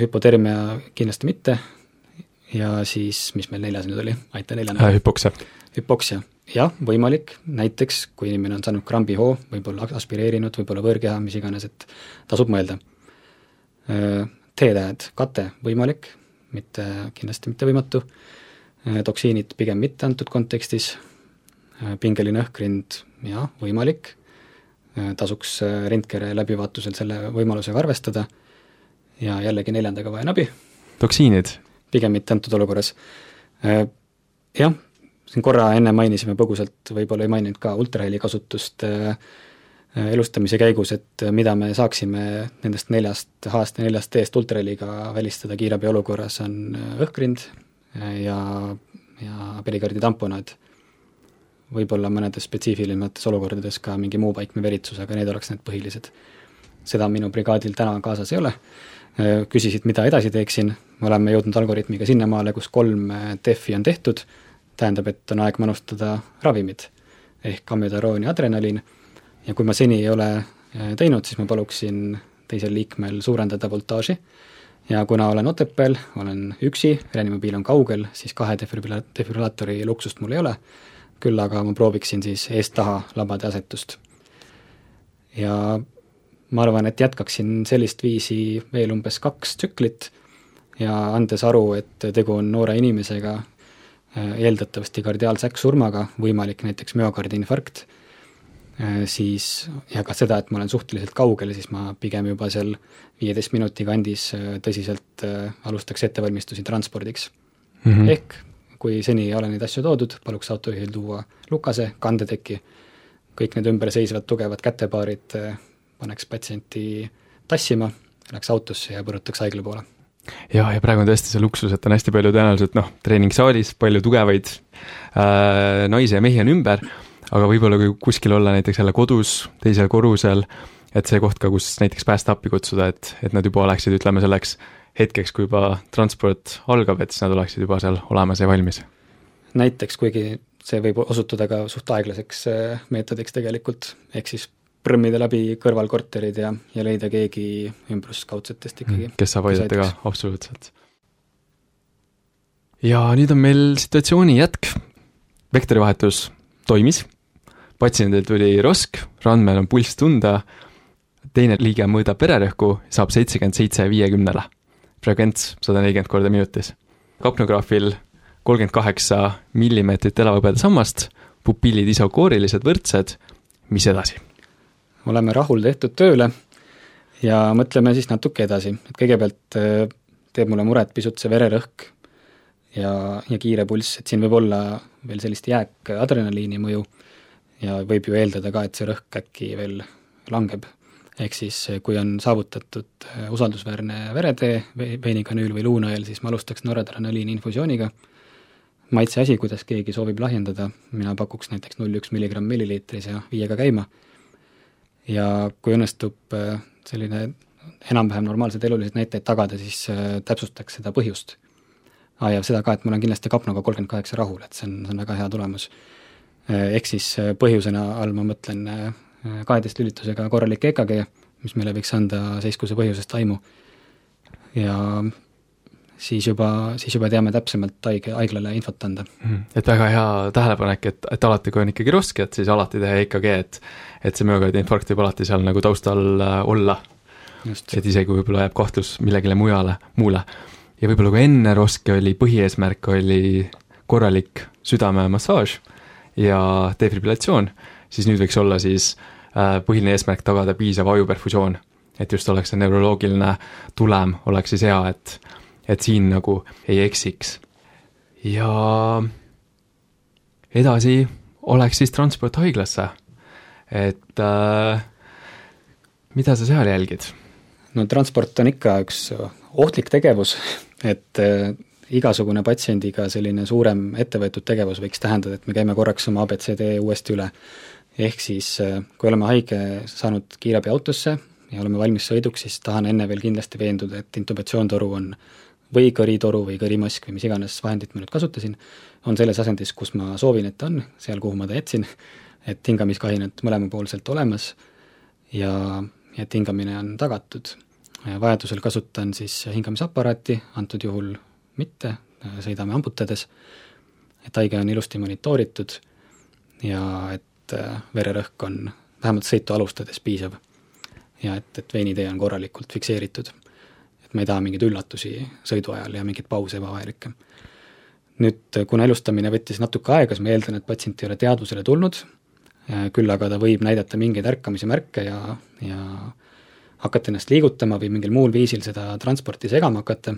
hüpotermia kindlasti mitte. Ja siis, mis meil neljas nüüd oli, aita neljane. Äh,? Hüpoksia. hüpoksia jah, võimalik, näiteks kui inimene on saanud krambihoo, võib-olla aspireerinud, võib-olla võõrkeha, mis iganes, et tasub mõelda. T-tähed, kate, võimalik, mitte, kindlasti mitte võimatu, toksiinid pigem mitte antud kontekstis, pingeline õhkrind, jah, võimalik, tasuks rentgere läbivaatusel selle võimalusega arvestada ja jällegi neljandaga vajan abi. toksiinid? pigem mitte antud olukorras. Jah, siin korra enne mainisime põgusalt, võib-olla ei maininud ka ultraheli kasutust äh, äh, elustamise käigus, et mida me saaksime nendest neljast H-st ja neljast T-st ultraheliga välistada kiirabi olukorras, on äh, õhkrind ja, ja perikardi tamponaad. Võib-olla mõnedes spetsiifilisemates olukordades ka mingi muu paikme veritsus, aga need oleks need põhilised. seda minu brigaadil täna kaasas ei ole, küsisid, mida edasi teeksin, me oleme jõudnud algoritmiga sinnamaale, kus kolm DEF-i on tehtud. Tähendab, et on aeg manustada ravimid ehk amüdaroon ja adrenaliin. Ja kui ma seni ei ole äh, teinud, siis ma paluksin teisel liikmel suurendada voltaaži. Ja kuna olen Otepääl, olen üksi, reanimobiil on kaugel, siis kahe defibrilla-, defibrilaatori luksust mul ei ole, küll aga ma prooviksin siis eest-taha labade asetust. ja ma arvan, et jätkaksin sellist viisi veel umbes kaks tsüklit ja andes aru, et tegu on noore inimesega, Äh, eeldatavasti kardiaalsäkksurmaga, võimalik näiteks müokardiinfarkt, äh, siis ja ka seda, et ma olen suhteliselt kaugel, siis ma pigem juba seal viieteist minuti kandis äh, tõsiselt alustaks ettevalmistusi transpordiks mm. -hmm. ehk kui seni ei ole neid asju toodud, paluks autojuhil tuua lukase, kandeteki, kõik need ümberseisvad tugevad kätepaarid paneks patsienti tassima, läheks autosse ja põrutaks haigla poole. Ja, ja praegu on tõesti see luksus, et on hästi palju tõenäoliselt noh, treeningsaalis palju tugevaid äh, naisi ja mehi on ümber, aga võib-olla kui kuskil olla näiteks jälle kodus, teisel korrusel, et see koht ka, kus näiteks päästeappi kutsuda, et, et nad juba oleksid, ütleme selleks hetkeks, kui juba transport algab, et siis nad oleksid juba seal olemas ja valmis. näiteks, kuigi see võib osutuda ka suht aeglaseks äh, meetodiks tegelikult, ehk siis prõmmida läbi kõrvalkorterid ja, ja leida keegi ümbruskaudsetest ikkagi. kes saab aidata ka, absoluutselt. ja nüüd on meil situatsiooni jätk. vektorivahetus toimis, patsiendil tuli rosk, randmel on pulss tunda, teine liige mõõdab vererõhku, saab seitsekümmend seitse viiekümnele. Frekvents sada nelikümmend korda minutis. kapnograafil kolmkümmend kaheksa millimeetrit elavhõbedasammast, pupillid isokoorilised võrdsed, mis edasi? oleme rahul tehtud tööle ja mõtleme siis natuke edasi, et kõigepealt äh, teeb mulle muret pisut see vererõhk ja, ja kiire pulss, et siin võib olla veel sellist jääkadrenaliini mõju ja võib ju eeldada ka, et see rõhk äkki veel langeb. Ehk siis kui on saavutatud äh, usaldusväärne veretee, veinikanüül või luunõel, siis ma alustaks noradrenaliini infusiooniga, maitseasi, kuidas keegi soovib lahjendada, mina pakuks näiteks null üks milligramm milliliitris ja viiega käima ja kui õnnestub äh, selline enam-vähem normaalsed elulised näitajad tagada, siis täpsustaks seda põhjust. aa, ja seda ka, et ma olen kindlasti kapnoga kolmkümmend kaheksa rahul, et see on, see on väga hea tulemus. Ehk siis põhjusena all ma mõtlen kaheteist lülitusega korralik EKG, mis meile võiks anda seiskuse põhjusest aimu. ja siis juba, siis juba teame täpsemalt haige, haiglale infot anda. Mhm. et väga hea tähelepanek, et, et alati, kui on ikkagi raske, et siis alati teha EKG, et et see müokardiinfarkt võib alati seal nagu taustal äh, olla. et isegi võib-olla jääb kahtlus millegile mujale, muule. ja võib-olla kui enne raske oli, põhieesmärk oli korralik südamemassaaž ja defibrillatsioon, siis nüüd võiks olla siis äh, põhiline eesmärk tagada piisav ajuperfusioon. et just oleks see neuroloogiline tulem, oleks siis hea, et et siin nagu ei eksiks. ja edasi oleks siis transport haiglasse, et äh, mida sa seal jälgid? no transport on ikka üks ohtlik tegevus, et äh, igasugune patsiendiga selline suurem ettevõetud tegevus võiks tähendada, et me käime korraks oma abcd uuesti üle. Ehk siis, äh, kui oleme haige saanud kiirabiautosse ja oleme valmis sõiduks, siis tahan enne veel kindlasti veenduda, et intubatsioontoru on või kõritoru või kõrimask või mis iganes vahendit ma nüüd kasutasin, on selles asendis, kus ma soovin, et ta on, seal, kuhu ma ta jätsin, et hingamiskahinad mõlemapoolselt olemas ja, et hingamine on tagatud. vajadusel kasutan siis hingamisaparaati, antud juhul mitte, sõidame amputades, et haige on ilusti monitooritud ja et äh, vererõhk on vähemalt sõitu alustades piisav. ja et, et veinitee on korralikult fikseeritud et ma ei taha mingeid üllatusi sõidu ajal ja mingeid pause ebavajalikke. nüüd, kuna elustamine võttis natuke aega, siis ma eeldan, et patsient ei ole teadvusele tulnud, küll aga ta võib näidata mingeid ärkamise märke ja, ja hakata ennast liigutama või mingil muul viisil seda transporti segama hakata,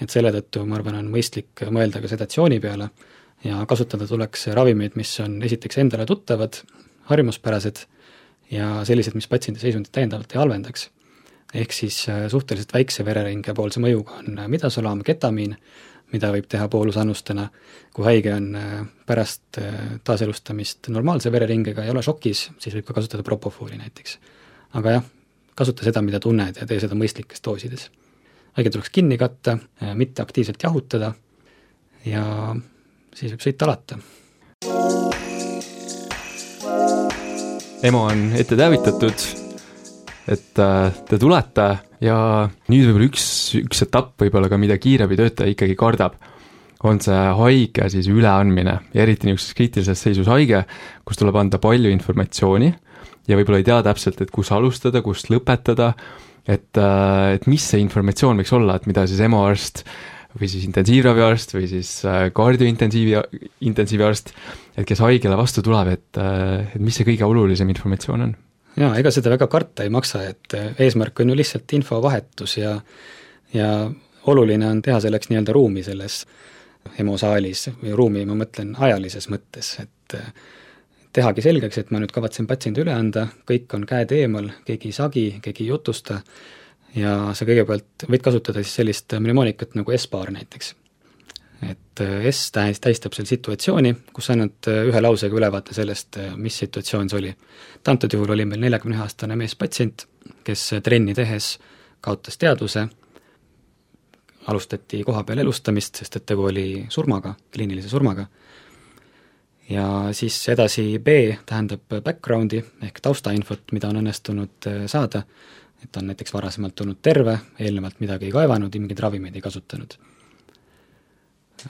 et selle tõttu ma arvan, on mõistlik mõelda ka sedatsiooni peale ja kasutada tuleks ravimeid, mis on esiteks endale tuttavad, harjumuspärased ja sellised, mis patsiendi seisundit täiendavalt ei halvendaks ehk siis äh, suhteliselt väikse vereringe poolse mõjuga on äh, midasolaam, ketamiin, mida võib teha poolusannustena, kui haige on äh, pärast taaselustamist normaalse vereringega, ei ole šokis, siis võib ka kasutada propofooli näiteks. aga jah, kasuta seda, mida tunned ja tee seda mõistlikes doosides. haige tuleks kinni katta, mitte aktiivselt jahutada ja siis võib sõita alata. EMO on ette teavitatud et äh, te tulete ja nüüd võib-olla üks, üks etapp võib-olla ka, mida kiirabitöötaja ikkagi kardab, on see haige siis üleandmine ja eriti niisuguses kriitilises seisus haige, kus tuleb anda palju informatsiooni ja võib-olla ei tea täpselt, et kus alustada, kust lõpetada, et, äh, et mis see informatsioon võiks olla, et mida siis EMO arst või siis intensiivraviarst või siis äh, kardiointensiivi, intensiiviarst, et kes haigele vastu tuleb, et, et mis see kõige olulisem informatsioon on. Jaa, ega seda väga karta ei maksa, et eh, eesmärk on ju lihtsalt infovahetus ja ja oluline on teha selleks nii-öelda ruumi selles emosaalis või ruumi, ma mõtlen ajalises mõttes, et eh, tehagi selgeks, et ma nüüd kavatsen patsiendi üle anda, kõik on käed eemal, keegi ei sagi, keegi ei jutusta ja sa kõigepealt võid kasutada siis sellist mnemoonikat nagu S-baar näiteks. Et äh, S tähis, tähistab seal situatsiooni, kus annad äh, ühe lausega ülevaate sellest, äh, mis situatsioon see oli. et antud juhul oli meil neljakümne ühe aastane meespatsient, kes trenni tehes kaotas teadvuse, alustati kohapeal elustamist, sest et tegu oli surmaga, kliinilise surmaga, ja siis edasi B tähendab background'i ehk taustainfot, mida on õnnestunud saada, et ta on näiteks varasemalt olnud terve, eelnevalt midagi ei kaevanud ja mingeid ravimeid ei kasutanud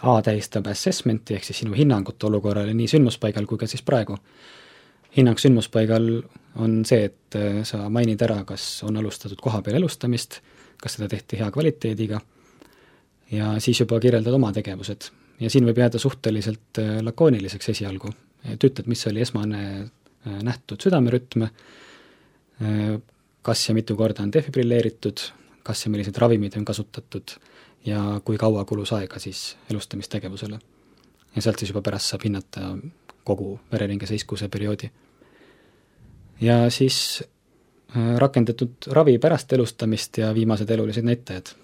A tähistab assessment'i ehk siis sinu hinnangut olukorrale nii sündmuspaigal kui ka siis praegu. hinnang sündmuspaigal on see, et äh, sa mainid ära, kas on alustatud kohapeal elustamist, kas seda tehti hea kvaliteediga ja siis juba kirjeldad oma tegevused. ja siin võib jääda suhteliselt äh, lakooniliseks esialgu, et ütled, mis oli esmane äh, nähtud südamerütm, kas ja mitu korda on defibrilleeritud, kas ja milliseid ravimeid on kasutatud ja kui kaua kulus aega siis elustamistegevusele. ja sealt siis juba pärast saab hinnata kogu vereringe seiskuse perioodi. ja siis äh, rakendatud ravi pärast elustamist ja viimased elulised näitajad.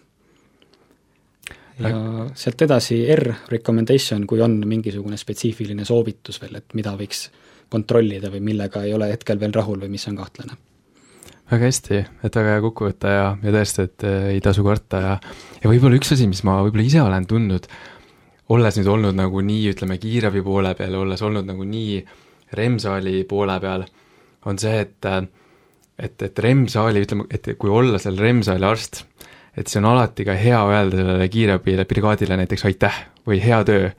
ja sealt edasi R recommendation, kui on mingisugune spetsiifiline soovitus veel, et mida võiks kontrollida või millega ei ole hetkel veel rahul või mis on kahtlane väga hästi, et väga hea kokkuvõte ja, ja tõesti, et äh, ei tasu karta ja ja võib-olla üks asi, mis ma võib-olla ise olen tundnud, olles nüüd olnud nagu nii, ütleme, kiirabi poole peal, olles olnud nagu nii remsaali poole peal, on see, et äh, et, et REM-saali, ütleme, et kui olla seal REM-saali arst, et see on alati ka hea öelda sellele kiirabile, brigaadile näiteks aitäh või hea töö.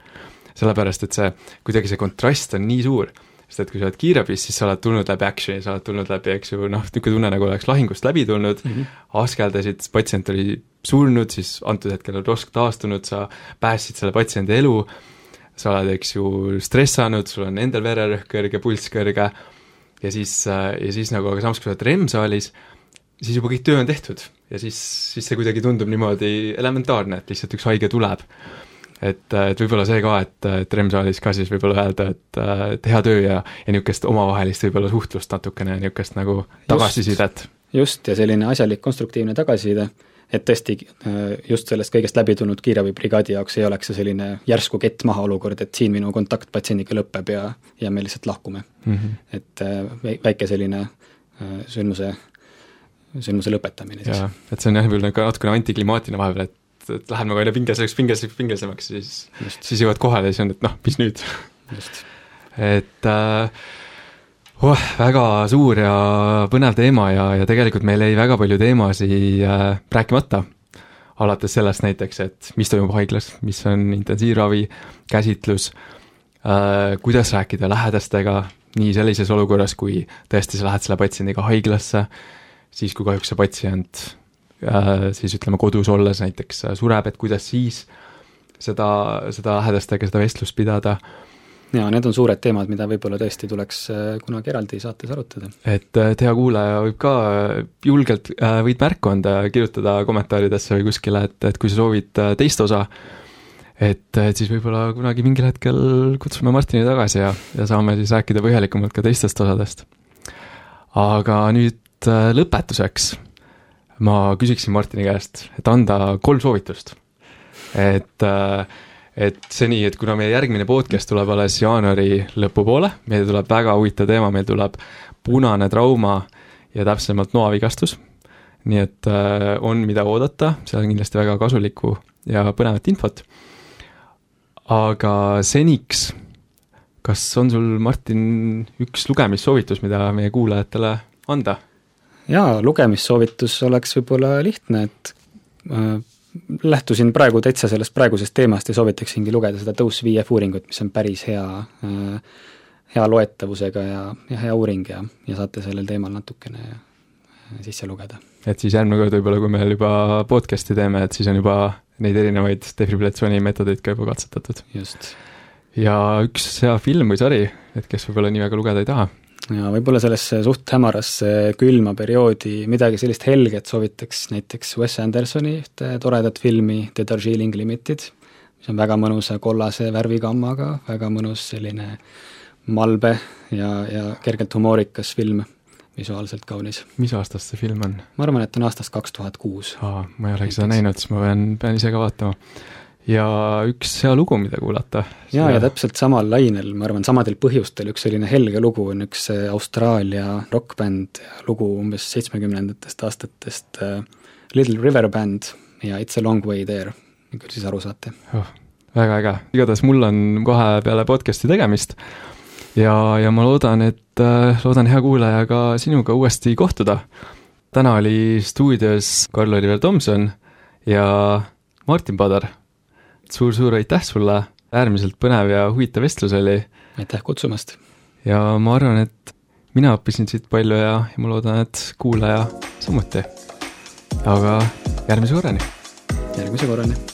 sellepärast, et see, kuidagi see kontrast on nii suur, sest et kui sa oled kiirabis, siis sa oled tulnud läbi action'i, sa oled tulnud läbi, eks ju, noh, niisugune tunne, nagu oleks lahingust läbi tulnud mm, -hmm. askeldasid, patsient oli surnud, siis antud hetkel on rosk taastunud, sa päästsid selle patsiendi elu, sa oled, eks ju, stressanud, sul on endal vererõhk kõrge, pulss kõrge, ja siis, ja siis nagu, aga samas, kui sa oled REM-saalis, siis juba kõik töö on tehtud ja siis, siis see kuidagi tundub niimoodi elementaarne, et lihtsalt üks haige tuleb et, et võib-olla see ka, et, et REM-saalis ka siis võib-olla öelda, et, et hea töö ja, ja niisugust omavahelist võib-olla suhtlust natukene, niisugust nagu tagasisidet. just, ja selline asjalik konstruktiivne tagasiside, et tõesti just sellest kõigest läbi tulnud kiirabibrigaadi jaoks ei oleks see selline järsku kett maha olukord, et siin minu kontakt patsiendiga lõpeb ja, ja me lihtsalt lahkume mm. -hmm. et väike selline sündmuse sündmuse lõpetamine siis. et see on jah, võib-olla natukene antiklimaatiline vahepeal, et et, et lähed nagu aina pingeliseks, pingeliseks, pingelisemaks, siis, siis jõuad kohale ja siis on, et noh, mis nüüd. et äh, oh, väga suur ja põnev teema ja, ja tegelikult meil jäi väga palju teemasid äh, rääkimata. alates sellest näiteks, et mis toimub haiglas, mis on intensiivravi käsitlus äh,, kuidas rääkida lähedastega, nii sellises olukorras, kui tõesti sa lähed selle patsiendiga haiglasse, siis kui kahjuks see patsient siis ütleme, kodus olles näiteks äh, sureb, et kuidas siis seda, seda lähedastega seda vestlust pidada. jaa, need on suured teemad, mida võib-olla tõesti tuleks äh, kunagi eraldi saates arutada. et, et hea kuulaja võib ka julgelt, võid märku anda, kirjutada kommentaaridesse või kuskile, et, et kui sa soovid teist osa, et, et siis võib-olla kunagi mingil hetkel kutsume Martini tagasi ja, ja saame siis rääkida põhjalikumalt ka teistest osadest. aga nüüd lõpetuseks ma küsiksin Martini käest, et anda kolm soovitust. et, äh, et seni, et kuna meie järgmine podcast tuleb alles jaanuari lõpupoole, meil tuleb väga huvitav teema, meil tuleb punane trauma ja täpsemalt noavigastus. nii et äh, on, mida oodata, seal on kindlasti väga kasulikku ja põnevat infot. aga seniks, kas on sul, Martin, üks lugemissoovitus, mida meie kuulajatele anda? Jaa, lugemissoovitus oleks võib-olla lihtne, et äh, lähtusin praegu täitsa sellest praegusest teemast ja soovitaksingi lugeda seda Dose VF uuringut, mis on päris hea äh,, hea loetavusega ja, ja hea uuring ja, ja saate sellel teemal natukene äh, sisse lugeda. et siis järgmine kord võib-olla, kui me juba podcast'i teeme, et siis on juba neid erinevaid defibrillatsiooni meetodeid ka juba katsetatud. just. ja üks hea film või sari, et kes võib-olla nii väga lugeda ei taha ja võib-olla sellesse suht hämarasse külma perioodi midagi sellist helget soovitaks näiteks Wes Andersoni ühte toredat filmi The Darjeeling Limited, mis on väga mõnusa kollase värvigammaga, väga mõnus selline malbe ja, ja kergelt humoorikas film, visuaalselt kaunis. mis aastast see film on? ma arvan, et on aastast kaks tuhat kuus. aa, ma ei olegi seda näinud, siis ma pean, pean ise ka vaatama ja üks hea lugu, mida kuulata. jaa, ja täpselt samal lainel, ma arvan, samadel põhjustel, üks selline helge lugu on üks äh, Austraalia rokkbänd, lugu umbes seitsmekümnendatest aastatest uh,, Little River Band ja It's a long way there, küll siis aru saate oh,. väga äge, igatahes mul on kohe peale podcast'i tegemist ja, ja ma loodan, et äh,, loodan, hea kuulaja, ka sinuga uuesti kohtuda. täna oli stuudios Karl-Oliver Tomson ja Martin Padar suur-suur aitäh sulle, äärmiselt põnev ja huvitav vestlus oli. aitäh kutsumast! ja ma arvan, et mina õppisin siit palju ja, ja ma loodan, et kuulaja samuti. aga järgmise korrani! järgmise korrani!